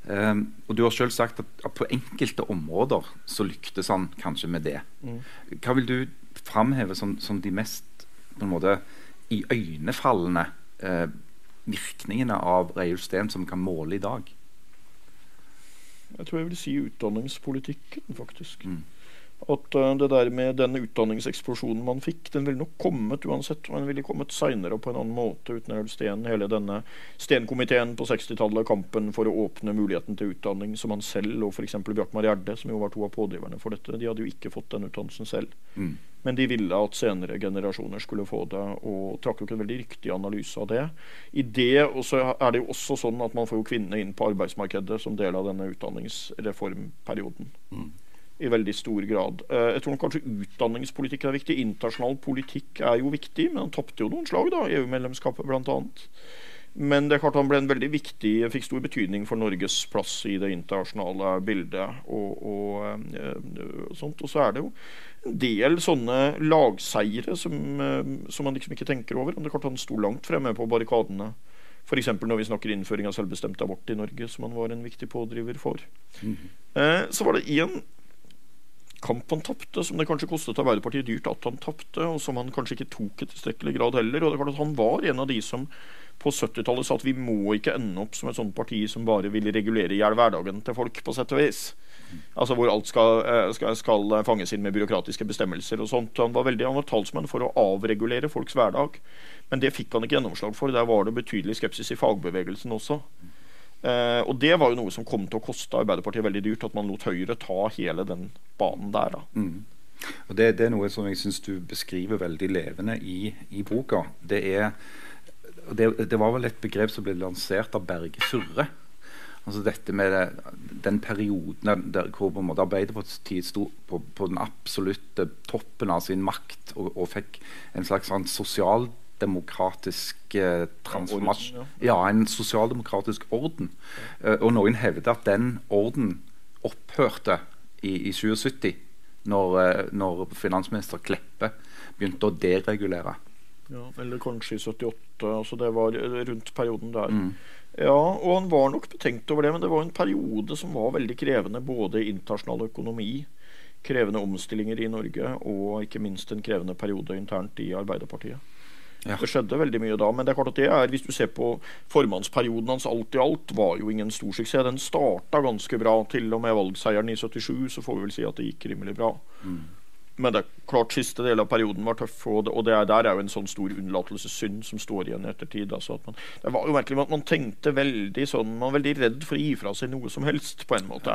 Um, og Du har selv sagt at, at, på enkelte områder så lyktes han kanskje med det. Mm. Hva vil du framheve som, som, de mest på en måte iøynefallende eh, virkningene av Reiulf Steen som kan måle i dag? Jeg tror jeg vil si utdanningspolitikken, faktisk. Mm at uh, det der med den utdanningseksplosjonen man fikk, den ville nok kommet uansett. Men ville kommet seinere på en annen måte uten Øl Steen. Hele denne Steen-komiteen på 60-tallet, kampen for å åpne muligheten til utdanning, som han selv og f.eks. Bjartmar Gjerde, som jo var to av pådriverne for dette, de hadde jo ikke fått den utdannelsen selv. Mm. Men de ville at senere generasjoner skulle få det, og trakk jo ikke en veldig riktig analyse av det. I det er det jo også sånn at man får jo kvinnene inn på arbeidsmarkedet som del av denne utdanningsreformperioden. Mm i veldig stor grad. Uh, jeg tror kanskje utdanningspolitikk er viktig. Internasjonal politikk er jo viktig, men han tapte jo noen slag, da, EU-medlemskapet bl.a. Men det er klart han ble en veldig viktig, fikk stor betydning for Norges plass i det internasjonale bildet. Og, og, og sånt. og så er det jo en del sånne lagseire som, uh, som man liksom ikke tenker over. Men det er klart han sto langt fremme på barrikadene. F.eks. når vi snakker innføring av selvbestemt abort i Norge, som han var en viktig pådriver for. Mm -hmm. så var det én kamp han tapte, som det kanskje kostet Arbeiderpartiet dyrt at han tapte, og som han kanskje ikke tok i tilstrekkelig grad heller. og det er klart at Han var en av de som på 70-tallet sa at vi må ikke ende opp som et sånt parti som bare vil regulere i hjel hverdagen til folk, på sett og vis. Altså Hvor alt skal, eh, skal, skal, fanges inn med byråkratiske bestemmelser og sånt. Han var veldig, han var talsmann for å avregulere folks hverdag. Men det fikk han ikke gjennomslag for. Der var det betydelig skepsis i fagbevegelsen også. Uh, og det var jo noe som kom til å koste Arbeiderpartiet veldig dyrt, at man lot Høyre ta hele den banen der. Mm. Og det, det, er noe som jeg syns du beskriver veldig levende i, i boka. Det, er, det, det, var vel et begrep som ble lansert av Berge Furre. Altså dette med den perioden der, hvor på en måte Arbeiderpartiet sto på, på, den absolutte toppen av sin makt og, og fikk en slags sånn sosial demokratisk eh, transformasjon Ja, en sosialdemokratisk orden. Eh, og noen hevder at den orden opphørte i, i 77, når, eh, når finansminister Kleppe begynte å deregulere. Ja, eller kanskje i 78. altså Det var rundt perioden der. Mm. Ja, og han var nok betenkt over det, men det var en periode som var veldig krevende. Både internasjonal økonomi, krevende omstillinger i Norge, og ikke minst en krevende periode internt i Arbeiderpartiet. Ja. Det skjedde veldig mye da, men det er klart at det er, hvis du ser på formannsperioden hans alt i alt, var jo ingen stor suksess. Den starta ganske bra. Til og med valgseieren i 77 så får vi vel si at det gikk rimelig bra. Men det er klart siste del av perioden var tøff, og det, og det er, der er jo en sånn stor unnlatelsessynd som står igjen i ettertid. Altså at man, det var jo merkelig at man tenkte veldig sånn Man var veldig redd for å gi fra seg noe som helst, på en måte.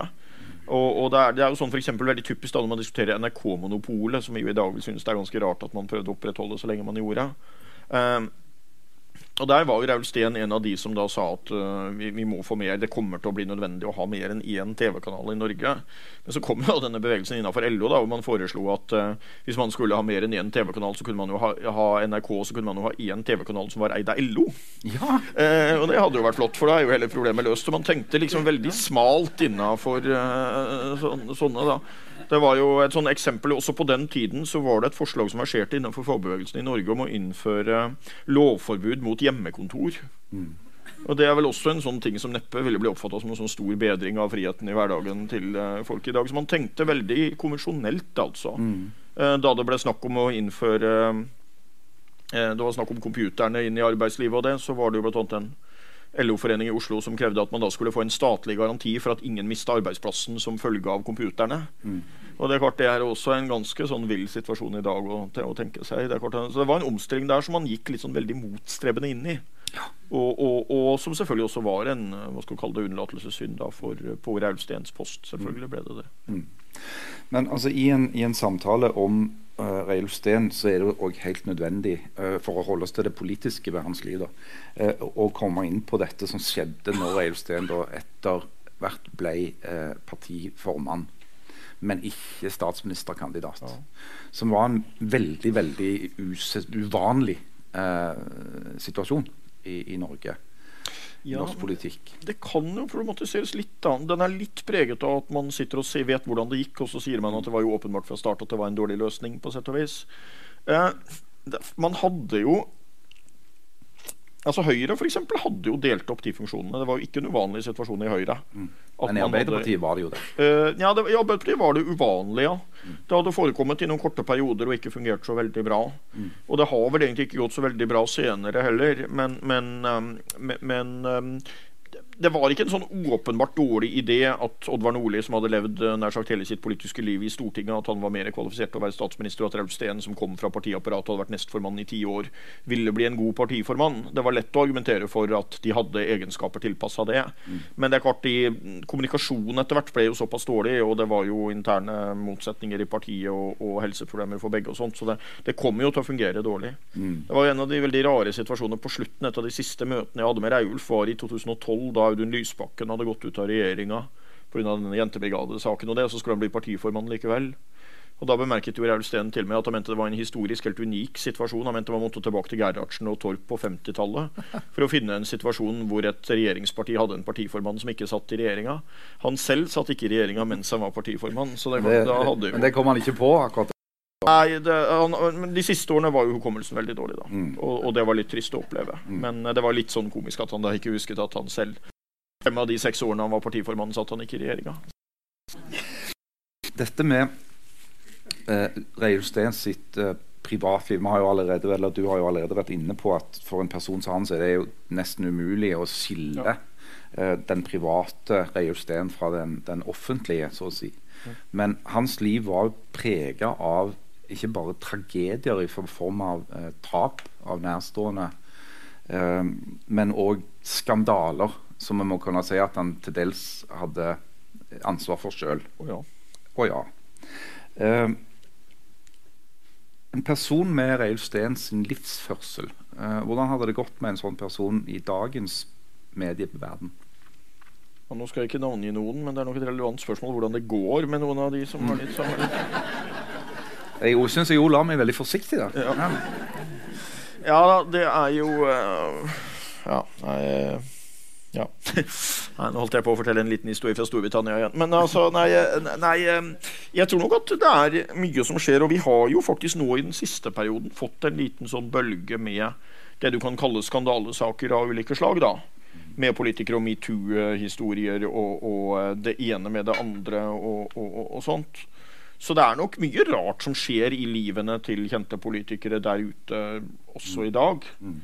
Og, og det, er, det er jo sånn for eksempel, veldig typisk da når man diskuterer NRK-monopolet, som jo i dag vil synes det er ganske rart at man prøvde å opprettholde så lenge man gjorde. Um, og Der var jo Raul Steen en av de som da sa at uh, vi, vi, må få mer, det kommer til å bli nødvendig å ha mer enn én TV-kanal i Norge. Men så kom jo denne bevegelsen innenfor LO, da, hvor man foreslo at uh, hvis man skulle ha mer enn én TV-kanal, så kunne man jo ha, ha, NRK, så kunne man jo ha én TV-kanal som var eid av LO. Ja. Uh, og det hadde jo vært flott, for da er jo hele problemet løst. Så man tenkte liksom veldig smalt innafor sånne da. Det var jo et sånn eksempel, Også på den tiden så var det et forslag som verserte innenfor fagbevegelsen i Norge om å innføre lovforbud mot hjemmekontor. Mm. Og Det er vel også en sånn ting som neppe ville bli oppfatta som en sånn stor bedring av friheten i hverdagen til uh, folk i dag. Så man tenkte veldig konvensjonelt, altså. Mm. Uh, da det ble snakk om å innføre uh, Det var snakk om computerne inn i arbeidslivet og det, så var det jo blant annet en LO-forening i Oslo som krevde at man da skulle få en statlig garanti for at ingen mista arbeidsplassen som følge av computerne. Mm. Og Det er klart det er også en ganske sånn vill situasjon i dag å, å tenke seg. Det, klart, så det var en omstilling der som man gikk litt sånn veldig motstrebende inn i. Ja. Og, og, og, som selvfølgelig også var en hva skal vi kalle det, unnlatelsessynd da, for, på Aulsteens post. Selvfølgelig ble det det. Mm. Men altså, i en, i en samtale om uh, Reiulf Steen så er det òg helt nødvendig, uh, for å holde oss til det politiske ved hans liv, da, uh, å komme inn på dette som skjedde når Reiulf Steen da etter hvert ble uh, partiformann, men ikke statsministerkandidat. Ja. Som var en veldig, veldig uvanlig situasjon i, i Norge. Ja, norsk politikk. Det kan jo problematiseres litt. da. Den er litt preget av at man sitter og ser, vet hvordan det gikk, og så sier man at det var jo åpenbart fra start at det var en dårlig løsning. på sett og vis. Eh, det, man hadde jo Altså Høyre for eksempel, hadde jo delt opp de funksjonene. Det var jo ikke en uvanlig situasjon i Høyre. Mm. Men i Arbeiderpartiet hadde, var det jo det? Uh, ja, det, i Arbeiderpartiet var det uvanlig, ja. Mm. Det hadde forekommet i noen korte perioder og ikke fungert så veldig bra. Mm. Og det har vel egentlig ikke gått så veldig bra senere heller, men, men, um, men um, det var ikke en sånn åpenbart dårlig idé at Oddvar Nordli, som hadde levd eh, nær sagt hele sitt politiske liv i Stortinget, at han var mer kvalifisert til å være statsminister, og at Raulf Steen, som kom fra partiapparatet og hadde vært nestformann i ti år, ville bli en god partiformann. Det var lett å argumentere for at de hadde egenskaper tilpassa det. Mm. Men det er klart, de, kommunikasjonen etter hvert ble jo såpass dårlig, og det var jo interne motsetninger i partiet og, og helseproblemer for begge og sånt, så det, det kom jo til å fungere dårlig. Mm. Det var en av de veldig rare situasjonene på slutten. Et av de siste møtene jeg hadde med Raulf, var i 2012. da Audun Lysbakken hadde gått ut av regjeringa pga. jentebrigadesaken og det, så skulle han bli partiformann likevel. Og Da bemerket jo Raul Steen til meg at han mente det var en historisk helt unik situasjon. Han mente man måtte tilbake til Gerhardsen og Torp på 50-tallet for å finne en situasjon hvor et regjeringsparti hadde en partiformann som ikke satt i regjeringa. Han selv satt ikke i regjeringa mens han var partiformann. Så det, det, det, men det kom han ikke på akkurat? Nei, det, han, De siste årene var jo hukommelsen veldig dårlig. da mm. og, og, det var litt trist å oppleve. Mm. Men det var litt sånn komisk at han da ikke husket at han selv Fem av de seks årene han var partiformann, satt han ikke i regjeringa. Dette med eh, Reiulf Steen sitt eh, privatliv Vi har jo allerede, eller Du har jo allerede vært inne på at for en person som han så er det jo nesten umulig å skille ja. eh, den private Reiulf Steen fra den, den, offentlige, så å si. Ja. Men hans liv var jo prega av ikke bare tragedier i form av eh, tap av nærstående, eh, men òg skandaler som vi må kunne si at han til dels hadde ansvar for sjøl. Å ja. Oh, ja. Uh, en person med Reiulf Steen sin livsførsel, uh, hvordan hadde det gått med en sånn person i dagens medieverden? Og nå skal jeg ikke navngi noen, men det er nok et relevant spørsmål hvordan det går med noen av de som har litt samme Jeg syns jeg jo la meg veldig forsiktig der. Ja. Ja, det er jo uh, Ja. Nei, ja. nei, nå holdt jeg på å fortelle en liten historie fra Storbritannia igjen. Men altså, nei, nei, Jeg tror nok at det er mye som skjer. Og vi har jo faktisk nå i den siste perioden fått en liten sånn bølge med det du kan kalle skandalesaker av ulike slag. da med politikere og metoo-historier og, og, det ene med det andre og, og, og, sånt. Så det er nok mye rart som skjer i livene til kjente politikere der ute også i dag. Mm.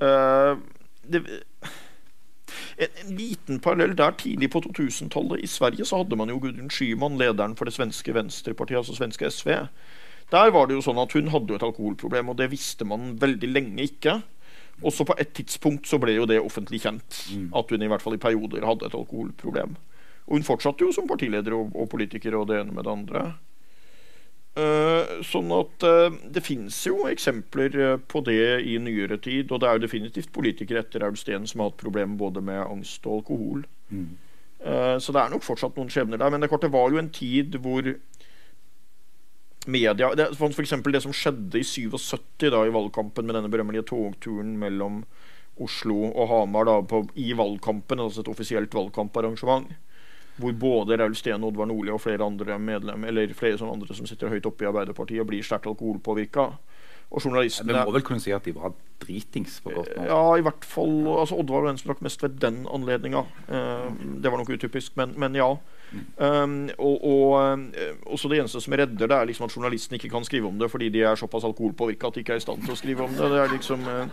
Uh, det, en, en, liten parallell der tidlig på 2000-tallet i Sverige så hadde man jo Gudrun Schyman, lederen for det svenske venstrepartiet, altså svenske SV. Der var det jo sånn at hun hadde jo et alkoholproblem, og det visste man veldig lenge ikke. Også på et tidspunkt så ble jo det offentlig kjent mm. at hun i hvert fall i perioder hadde et alkoholproblem. Og hun fortsatte jo som partileder og, og politiker og det ene med det andre. Uh, sånn at uh, det finnes jo eksempler uh, på det i nyere tid. Og det er jo definitivt politikere etter Aud Steen som har hatt problemer både med angst og alkohol. Mm. så det er nok fortsatt noen skjebner der. Men det, klart, det var jo en tid hvor media det, eksempel det som skjedde i 77 da, i valgkampen med denne berømmelige togturen mellom Oslo og Hamar da, på, i valgkampen, altså et offisielt valgkamparrangement. Hvor både Raul Steen, Oddvar Nordli og flere andre medlem, eller flere sånne andre som sitter høyt oppe i Arbeiderpartiet, blir sterkt alkoholpåvirka. Og journalistene Vi må vel kunne si at de var dritings på godt nå? Ja, i hvert fall. altså Oddvar var den som drakk mest ved den anledninga. Eh, det var nok utypisk, men, men ja. Um, og, og uh, også det eneste som redder det, er liksom at journalisten ikke kan skrive om det fordi de er såpass alkoholpåvirka at de ikke er i stand til å skrive om det. det er liksom uh,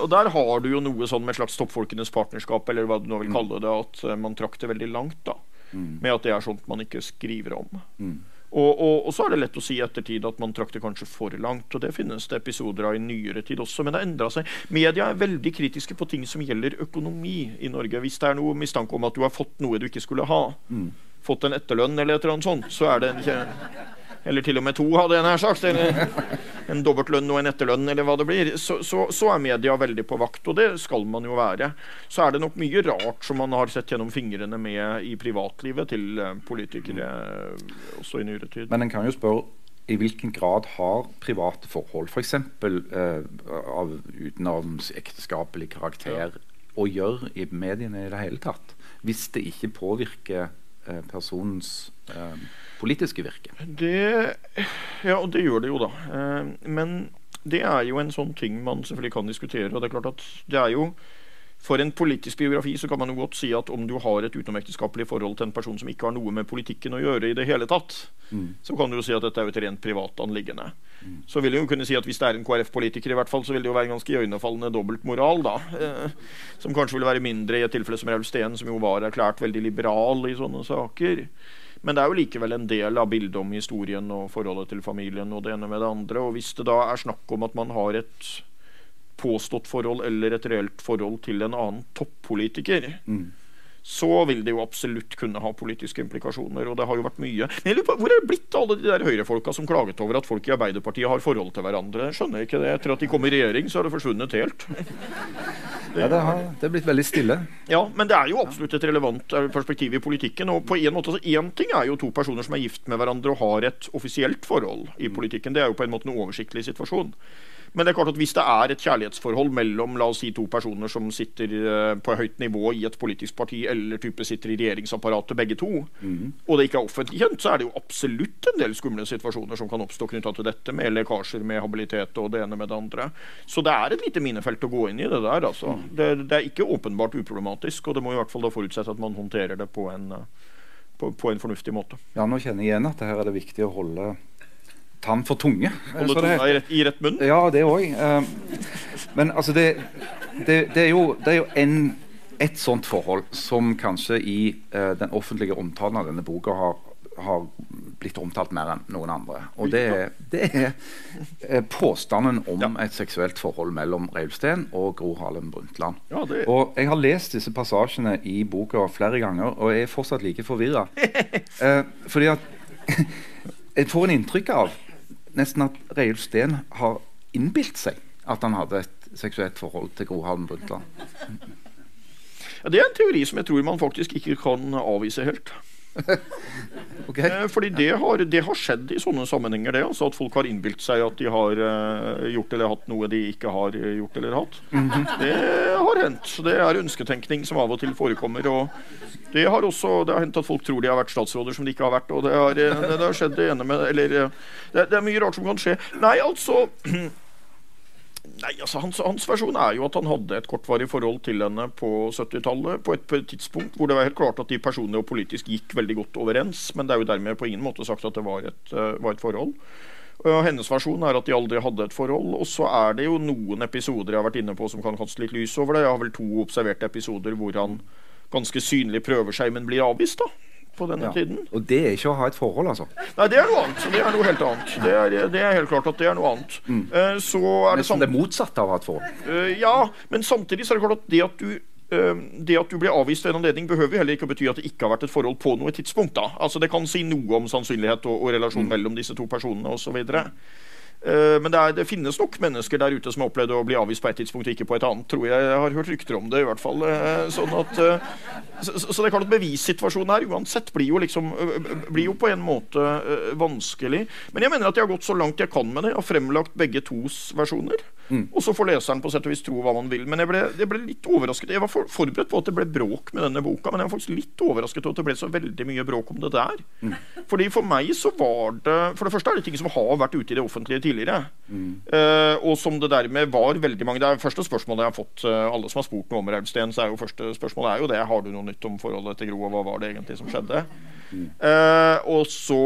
Og der har du jo noe sånn med slags toppfolkenes partnerskap, eller hva du nå vil mm. kalle det, at man trakk det veldig langt da. Mm. Med at det er sånt man ikke skriver om. Og, og, og, så er det lett å si i ettertid at man trakk det kanskje for langt. Og det finnes det episoder av i nyere tid også, men det har endra seg. Media er veldig kritiske på ting som gjelder økonomi i Norge. Hvis det er noe mistanke om at du har fått noe du ikke skulle ha, mm. fått en etterlønn eller et eller annet sånt, så er det en eller til og med to, hadde jeg nær sagt. Eller en dobbeltlønn og en etterlønn, eller hva det blir. Så, så, så, er media veldig på vakt, og det skal man jo være. Så er det nok mye rart som man har sett gjennom fingrene med i privatlivet til eh, politikere mm. også i nyere tid. Men en kan jo spørre i hvilken grad har private forhold, f.eks. For eh, av utenomsekteskapelig karakter, ja. å gjøre i mediene i det hele tatt? Hvis det ikke påvirker eh, personens eh, politiske virke? Det, ja, det gjør det jo, da. Eh, men det er jo en sånn ting man selvfølgelig kan diskutere. og det er klart at det er jo for en politisk biografi så kan man jo godt si at om du har et utenomekteskapelig forhold til en person som ikke har noe med politikken å gjøre i det hele tatt, mm. så kan du jo si at dette er jo et rent privat anliggende. Mm. Så vil jeg jo kunne si at hvis det er en KrF-politiker, i hvert fall, så vil det jo være en ganske iøynefallende dobbeltmoral, da. Eh, som kanskje ville være mindre i et tilfelle som Raul Steen, som jo var erklært veldig liberal i sånne saker. Men det er jo likevel en del av bildet om historien og forholdet til familien og det ene med det andre. Og hvis det da er snakk om at man har et påstått forhold eller et reelt forhold til en annen toppolitiker, mm så vil det jo absolutt kunne ha politiske implikasjoner. Og det har jo vært mye. Men på, Hvor er det blitt av alle de der høyrefolka som klaget over at folk i Arbeiderpartiet har forhold til hverandre? Jeg skjønner ikke det. Etter at de kom i regjering, så har det forsvunnet helt. Det, ja, det har det er blitt veldig stille. Ja, men det er jo absolutt et relevant eh, perspektiv i politikken. Og på en måte, altså Én ting er jo to personer som er gift med hverandre og har et offisielt forhold i politikken. Det er jo på en måte en oversiktlig situasjon. Men det er klart at hvis det er et kjærlighetsforhold mellom la oss si, to personer som sitter uh, på høyt nivå i et politisk parti, eller type sitter i regjeringsapparatet begge to, mm. og det ikke er offentlig kjent, så er det jo absolutt en del skumle situasjoner som kan oppstå knytta til dette, med lekkasjer, med habilitet og det ene med det andre. Så det er et lite minefelt å gå inn i det der, altså. Mm. Det, det, er ikke åpenbart uproblematisk, og det må i hvert fall da forutsette at man håndterer det på en, på, på en fornuftig måte. Ja, nå kjenner jeg igjen at det her er det viktig å holde tann for tunge. Holde tunga i rett, i rett munn? Ja, det òg. Uh, men altså, det, det, det, er jo, det er jo en, et sånt forhold som kanskje i uh, den offentlige omtalen av denne boka har, har, blitt omtalt mer enn noen andre. Og det, det er uh, påstanden om ja. et seksuelt forhold mellom Reulsten og Gro Harlem Brundtland. Ja, og jeg har lest disse passasjene i boka flere ganger, og jeg er fortsatt like forvirra. fordi at jeg får en inntrykk av nesten at Reiulf Steen har innbilt seg at han hadde et seksuelt forhold til Gro Harlem Brundtland. Ja, det er en teori som jeg tror man faktisk ikke kan avvise helt. okay. Eh, fordi det har, det har, skjedd i sånne sammenhenger, det. Altså at folk har innbilt seg at de har uh, gjort eller hatt noe de ikke har gjort eller hatt. Mm -hmm. Det har hendt. Det er ønsketenkning som av og til forekommer. og det har også det har hendt at folk tror de har vært statsråder som de ikke har vært. og Det har, det, det har skjedd det ene med Eller det, det er mye rart som kan skje. Nei, altså Nei, altså hans, hans, versjon er jo at han hadde et kortvarig forhold til henne på 70-tallet. På, et tidspunkt hvor det var helt klart at de personlig og politisk gikk veldig godt overens. Men det er jo dermed på ingen måte sagt at det var et, uh, var et forhold. Og hennes versjon er at de aldri hadde et forhold. Og så er det jo noen episoder jeg har vært inne på som kan kaste litt lys over det. Jeg har vel to observerte episoder hvor han ganske synlig prøver seg, men blir avvist. da på denne ja. tiden. Og det er ikke å ha et forhold, altså? Nei, det er noe annet. Det er noe helt annet. Det er, det er helt klart at det er noe annet. Mm. Uh, så er det, det motsatte av å ha et forhold? Uh, ja, men samtidig så er det klart at det at du uh, det at du blir avvist ved en anledning, behøver heller ikke å bety at det ikke har vært et forhold på noe tidspunkt. da. Altså Det kan si noe om sannsynlighet og, og relasjon mm. mellom disse to personene osv. Uh, men det, er, det, finnes nok mennesker der ute som har opplevd å bli avvist på et tidspunkt og ikke på et annet. tror Jeg Jeg har hørt rykter om det, i hvert fall. Uh, sånn at, uh, så, så, det er klart at bevissituasjonen her uansett blir jo, liksom, blir jo på en måte vanskelig. Men jeg mener at jeg har gått så langt jeg kan med det. Jeg har fremlagt begge tos versjoner. Mm. Og så får leseren på sett og vis tro hva man vil. Men jeg ble, jeg ble litt overrasket. Jeg var for, forberedt på at det ble bråk med denne boka, men jeg var faktisk litt overrasket over at det ble så veldig mye bråk om det der. Mm. Fordi For meg så var det For det første er det ting som har vært ute i det offentlige tidligere. Mm. Uh, og som det dermed var veldig mange Det er første spørsmålet jeg har fått uh, alle som har spurt noe om Raulsten, så er jo første spørsmålet er jo det. Har du noe nytt om forholdet til Gro, og hva var det egentlig som skjedde? Uh, og så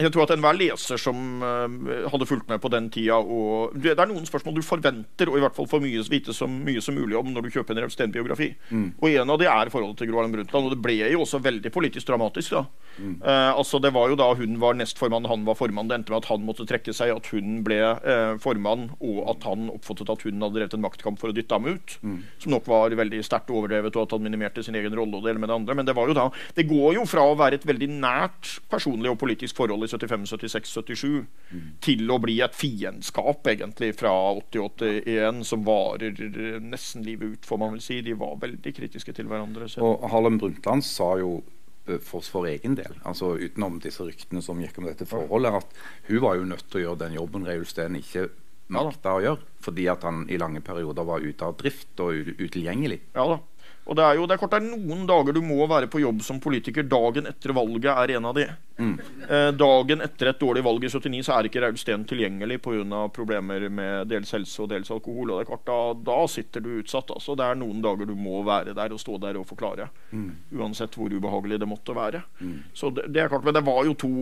jeg tror at enhver leser som uh, hadde fulgt med på den tida og, Det er noen spørsmål du forventer å i hvert fall få mye, vite så mye som mulig om når du kjøper en Rausten-biografi. Mm. Og en av de er forholdet til Gro Harlem Brundtland. Og det ble jo også veldig politisk dramatisk. da. Mm. Uh, altså Det var jo da hun var nestformann, han var formann. Det endte med at han måtte trekke seg, at hun ble uh, formann, og at han oppfattet at hun hadde drevet en maktkamp for å dytte ham ut. Mm. Som nok var veldig sterkt overdrevet, og at han minimerte sin egen rolle og det hele med det andre. Men det var jo da, det går jo fra å være et veldig nært personlig og politisk forhold i 75, 76, 77 mm. til å bli et fiendskap egentlig fra 80-81 som varer nesten livet ut, får man vel si. De var veldig kritiske til hverandre. Så. Og Harlem Brundtland sa jo eh, for, for egen del, altså utenom disse ryktene som gikk om dette forholdet, at hun var jo nødt til å gjøre den jobben Reiulf Steen ikke makta å gjøre, fordi at han i lange perioder var ute av drift og utilgjengelig. Ja da. Og det er jo det er klart det er noen dager du må være på jobb som politiker. Dagen etter valget er en av de. Mm. Eh, dagen etter et dårlig valg i 79 så er ikke Raul Steen tilgjengelig pga. problemer med dels helse og dels alkohol. Og det er klart Da, da sitter du utsatt. Altså. Det er noen dager du må være der og stå der og forklare. Mm. Uansett hvor ubehagelig det måtte være. Mm. Så det, det, er klart, Men det var jo to,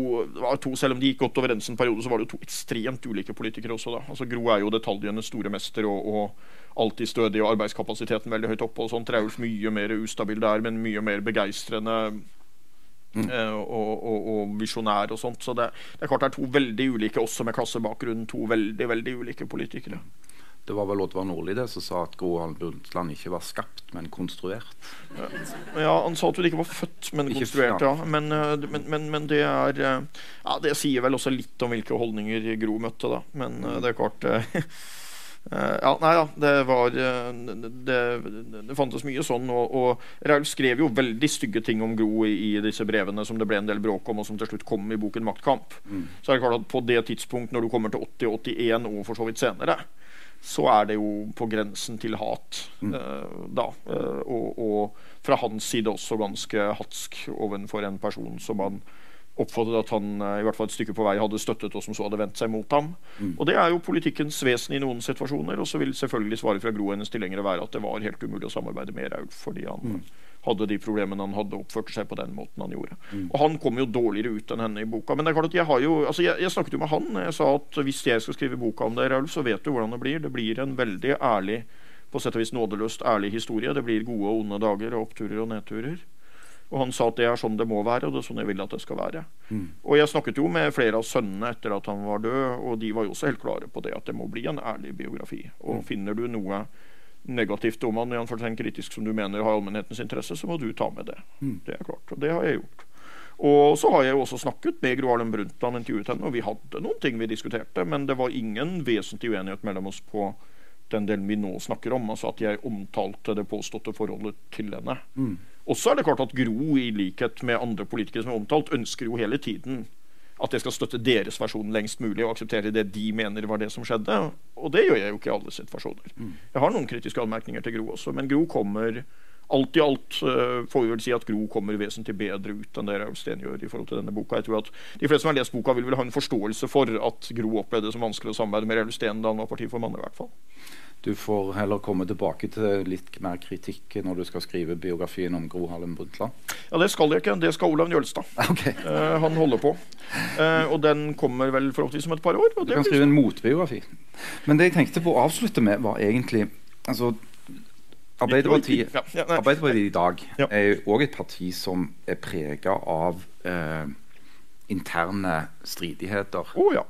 var to, selv om de gikk godt overens en periode, så var det jo to ekstremt ulike politikere også. da. Altså Gro er jo detaljenes store mester. og, og alltid stødig og arbeidskapasiteten veldig høyt oppe. og sånt. Traulf mye mer ustabil der, men mye mer begeistrende mm. eh, og, og, og visjonær og sånt. Så det, det, er klart det er to veldig ulike, også med klassebakgrunn, to veldig, veldig ulike politikere. Det var vel Oddvar Nordli det som sa at Gro Harlem Brundtland ikke var skapt, men konstruert. Ja, Han sa at hun ikke var født, men ikke konstruert. ja. Men, eh, men, men, men, det er eh, Ja, det sier vel også litt om hvilke holdninger Gro møtte, da. Men det er klart ja, nei da, det var uh, det, det, fantes mye sånn. Og, og Raul skrev jo veldig stygge ting om Gro i, i, disse brevene som det ble en del bråk om, og som til slutt kom i boken 'Maktkamp'. Mm. Så er det klart at på det tidspunkt, når du kommer til 80-81 og for så vidt senere, så er det jo på grensen til hat. Mm. Uh, da. Og, og, fra hans side også ganske hatsk overfor en person som han oppfattet at han eh, i hvert fall et stykke på vei hadde støttet, og som så hadde vendt seg mot ham. Mm. Og Det er jo politikkens vesen i noen situasjoner. Og så vil selvfølgelig svaret fra Gro hennes tilhengere være at det var helt umulig å samarbeide med Raulf fordi han mm. hadde de problemene han hadde, oppførte seg på den måten han gjorde. Mm. Og han kom jo dårligere ut enn henne i boka. Men det er klart at jeg har jo altså jeg, jeg snakket jo med han. Jeg sa at hvis jeg skal skrive boka om deg, Raulf, så vet du hvordan det blir. Det blir en veldig ærlig på sett og vis nådeløst ærlig historie. Det blir gode og onde dager og oppturer og nedturer. Og han sa at det er sånn det må være, og det er sånn jeg vil at det skal være. Mm. Og jeg snakket jo med flere av sønnene etter at han var død, og de var jo også helt klare på det at det må bli en ærlig biografi. Og mm. finner du noe negativt om han, en kritisk som du mener har allmennhetens interesse, så må du ta med det. Mm. Det er klart. Og det har jeg gjort. Og så har jeg jo også snakket med Gro Harlem Brundtland, intervjuet henne, og vi hadde noen ting vi diskuterte, men det var ingen vesentlig uenighet mellom oss på den delen vi nå snakker om. Altså at jeg omtalte det påståtte forholdet til henne. Mm. Og så er det klart at Gro, i likhet med andre politikere som er omtalt, ønsker jo hele tiden at jeg skal støtte deres versjon lengst mulig og akseptere det de mener var det som skjedde. Og det gjør jeg jo ikke i alle situasjoner. Jeg har noen kritiske anmerkninger til Gro også, men Gro kommer Alt i alt uh, får vi vel si at Gro kommer vesentlig bedre ut enn det Raul Steen gjør. i forhold til denne boka. Jeg tror at De fleste som har lest boka, vil vel ha en forståelse for at Gro opplevde det som vanskelig å samarbeide med Raul Steen da han var partiformann. i hvert fall. Du får heller komme tilbake til litt mer kritikk når du skal skrive biografien om Gro Harlem Brundtland. Ja, Det skal jeg ikke. Det skal Olav Njølstad. Okay. Uh, han holder på. Uh, og den kommer vel forhåpentligvis om et par år. du kan skrive en motbiografi. Men det jeg tenkte på å avslutte med, var egentlig altså, Arbeiderpartiet, Arbeiderpartiet, i dag er òg et parti som er prega av eh, interne stridigheter. Oh, ja.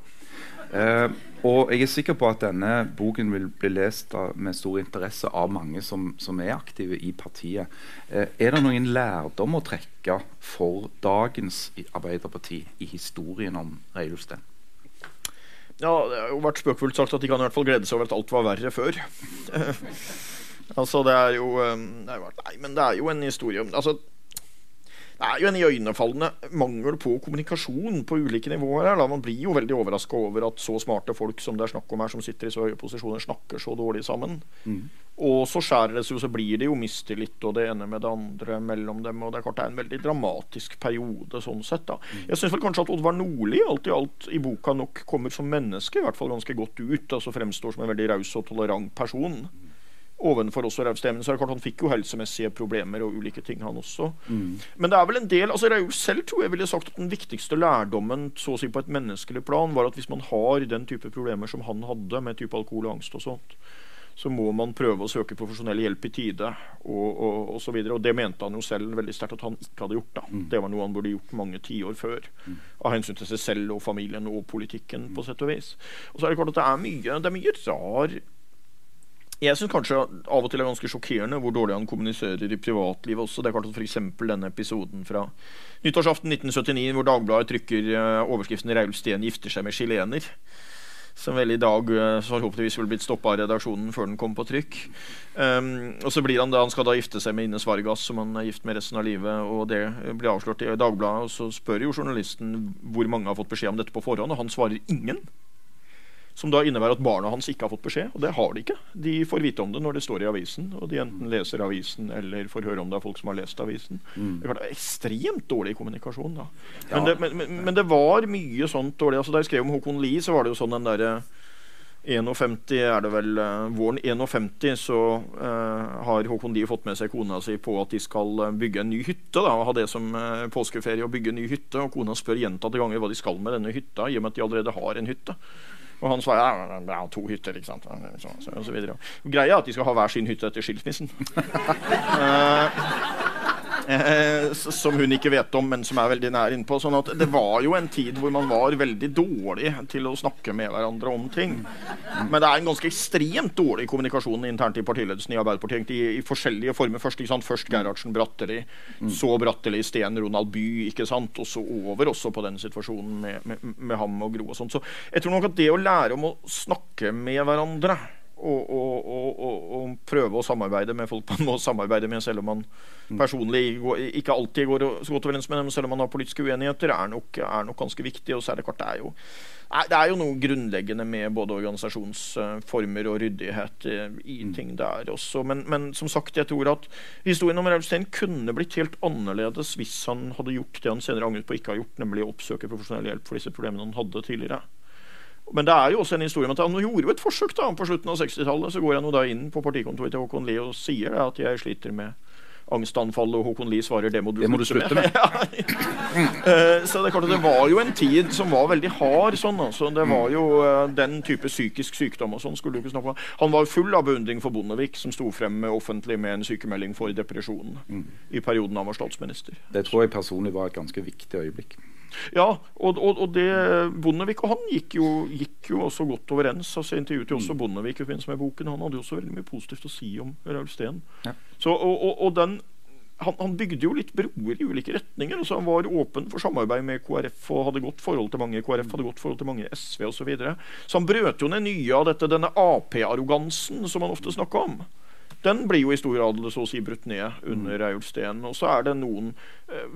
eh, og jeg er sikker på at denne boken vil bli lest av, med stor interesse av mange som, som er aktive i partiet. Eh, er det noen lærdom å trekke for dagens Arbeiderparti i historien om Reiulfsten? Ja, det har jo vært spøkefullt sagt at de kan i hvert fall glede seg over at alt var verre før. Altså, det er jo er, Nei, men det er jo en historie om altså, Det er jo en iøynefallende mangel på kommunikasjon på ulike nivåer. her da. Man blir jo veldig overraska over at så smarte folk som det er snakk om her, som sitter i så høye posisjoner, snakker så dårlig sammen. Mm. Og så skjærer det seg jo, så blir det jo mistillit og det ene med det andre mellom dem. Og det er klart det er en veldig dramatisk periode sånn sett. da. Mm. Jeg syns kanskje at Oddvar Nordli alt i alt i boka nok kommer som menneske i hvert fall ganske godt ut. altså Fremstår som en veldig raus og tolerant person. Ovenfor også Raustemmen. Så er det klart han fikk jo helsemessige problemer og ulike ting, han også. Mm. Men det er vel en del altså Rauf selv tror jeg ville sagt at den viktigste lærdommen så å si på et menneskelig plan var at hvis man har den type problemer som han hadde, med type alkohol og angst og sånt, så må man prøve å søke profesjonell hjelp i tide. Og, og, og, så videre. og det mente han jo selv veldig sterkt at han ikke hadde gjort. da. Mm. Det var noe han burde gjort mange tiår før. Mm. Av hensyn til seg selv og familien og politikken, på sett og vis. Og så er det klart at det er mye, det er mye rar jeg syns kanskje av og til er ganske sjokkerende hvor dårlig han kommuniserer i privatlivet også. Det er klart at F.eks. denne episoden fra nyttårsaften 1979 hvor Dagbladet trykker uh, overskriften 'Raul Steen gifter seg med chilener'. Som vel i dag uh, forhåpentligvis ville blitt stoppa av redaksjonen før den kom på trykk. Um, og så blir Han da, han skal da gifte seg med Ines Vargas, som han er gift med resten av livet. og Det blir avslørt i Dagbladet. og Så spør jo journalisten hvor mange har fått beskjed om dette på forhånd, og han svarer ingen. Som da innebærer at barna hans ikke har fått beskjed. Og det har de ikke. De får vite om det når det står i avisen, og de enten leser avisen eller får høre om det av folk som har lest avisen. Mm. Det er ekstremt dårlig kommunikasjon. da. Men, ja. det, men, men, men, det, var mye sånt dårlig. altså Da jeg skrev om Håkon Lie, så var det jo sånn den derre 51 er det vel uh, Våren 51 så uh, har Håkon Lie fått med seg kona si på at de skal uh, bygge en ny hytte. da, og Ha det som påskeferie å bygge en ny hytte. Og kona spør gjentatte ganger hva de skal med denne hytta, i og med at de allerede har en hytte. Og han svarer ja, to hytter, ikke sant. Så, så, og så videre. Greia er at de skal ha hver sin hytte etter skilsmissen. Eh, som hun ikke vet om, men som er veldig nær innpå. Sånn at det var jo en tid hvor man var veldig dårlig til å snakke med hverandre om ting. Men det er en ganske ekstremt dårlig kommunikasjon internt i partiledelsen i Arbeiderpartiet. I, i forskjellige former. Først, ikke sant? Først Gerhardsen, Bratteli, så Bratteli, Steen, Ronald By, ikke sant? og så over også på den situasjonen med, med, med ham og Gro og sånt. Så jeg tror nok at det å lære om å snakke med hverandre og, og, og, og, prøve å samarbeide med folk man må samarbeide med, selv om man personlig ikke alltid går så godt overens med dem, selv om man har politiske uenigheter, er nok, er nok ganske viktig. Og så det klart, det er jo det er jo noe grunnleggende med både organisasjonsformer og ryddighet eh, i mm. ting der også. Men, men, som sagt, jeg tror at historien om Raulstein kunne blitt helt annerledes hvis han hadde gjort det han senere angret på ikke har gjort, nemlig å oppsøke profesjonell hjelp for disse problemene han hadde tidligere. Men det er jo også en historie om at han gjorde jo et forsøk da, på slutten av 60-tallet. Så går han jo da inn på partikontoret til Håkon Lie og sier da, at jeg sliter med angstanfall, og Håkon Lie svarer det må du, det må slutte, med. med. Eh, så det, er klart at det var jo en tid som var veldig hard. sånn altså. Det var jo uh, Den type psykisk sykdom og sånn skulle du ikke snakke om. Han var full av beundring for Bondevik, som sto frem med offentlig med en sykemelding for depresjon mm. i perioden han var statsminister. Det tror jeg personlig var et ganske viktig øyeblikk. Ja, og, og, og, det Bondevik og han gikk jo, gikk jo også godt overens. altså intervjuet jo også mm. Bondevik i forbindelse med boken. Han hadde jo også veldig mye positivt å si om Raul Steen. Ja. Så, og, og, den han, han, bygde jo litt broer i ulike retninger. Altså han var åpen for samarbeid med KrF og hadde godt forhold til mange KrF, hadde godt forhold til mange SV osv. Så, videre. så han brøt jo ned nye av dette, denne Ap-arrogansen som han ofte snakka om den blir jo i stor grad så å si brutt ned under mm. Reiulf Steen. Og så er det noen, eh,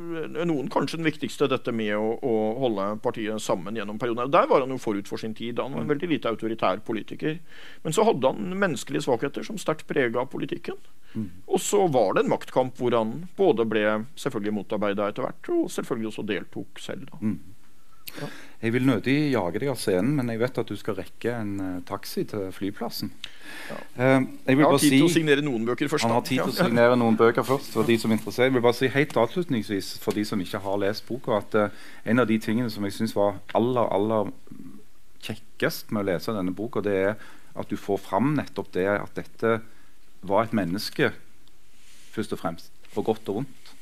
noen, kanskje den viktigste, dette med å, å, holde partiet sammen gjennom perioden. Der var han jo forut for sin tid. Han var en mm. veldig lite autoritær politiker. Men så hadde han menneskelige svakheter som sterkt prega politikken. Mm. Og så var det en maktkamp hvor han både ble selvfølgelig motarbeida etter hvert, og selvfølgelig også deltok selv. da. Mm. Ja. Jeg vil nødig jage deg av scenen, men jeg vet at du skal rekke en uh, taxi til flyplassen. Ja. Uh, jeg, jeg, har tid si, til å signere noen bøker først. Han har tid til å signere noen bøker først for de som er interessert. Jeg vil bare si helt avslutningsvis for de som ikke har lest boka, at uh, en av de tingene som jeg syns var aller, aller kjekkest med å lese denne boka, det er at du får fram nettopp det at dette var et menneske, først og fremst, på godt og vondt.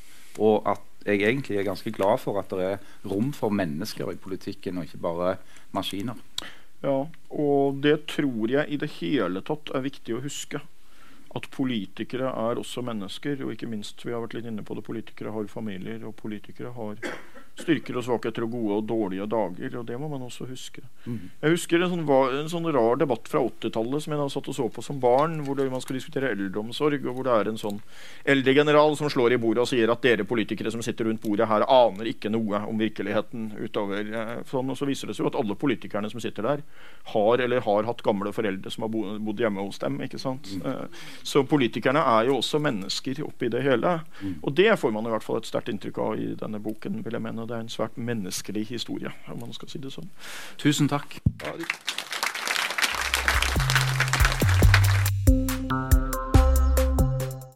Og at jeg egentlig er ganske glad for at det er rom for mennesker i politikken, og ikke bare maskiner. Ja, og det tror jeg i det hele tatt er viktig å huske. At politikere er også mennesker, og ikke minst, vi har vært litt inne på det, politikere har familier, og politikere har styrker og svakheter og gode og dårlige dager. og Det må man også huske. Mm. Jeg husker en sånn, en sånn, rar debatt fra 80-tallet som jeg da satt og så på som barn, hvor det, man skal diskutere eldreomsorg, og hvor det er en sånn eldregeneral som slår i bordet og sier at dere politikere som sitter rundt bordet her, aner ikke noe om virkeligheten utover eh, sånn. Og så viser det seg jo at alle politikerne som sitter der, har eller har hatt gamle foreldre som har bodd hjemme hos dem. ikke sant? Mm. Eh, så politikerne er jo også mennesker oppi det hele. Mm. Og det får man i hvert fall et sterkt inntrykk av i denne boken, vil jeg mene. Det er en svært menneskelig historie, om man skal si det sånn. Tusen takk.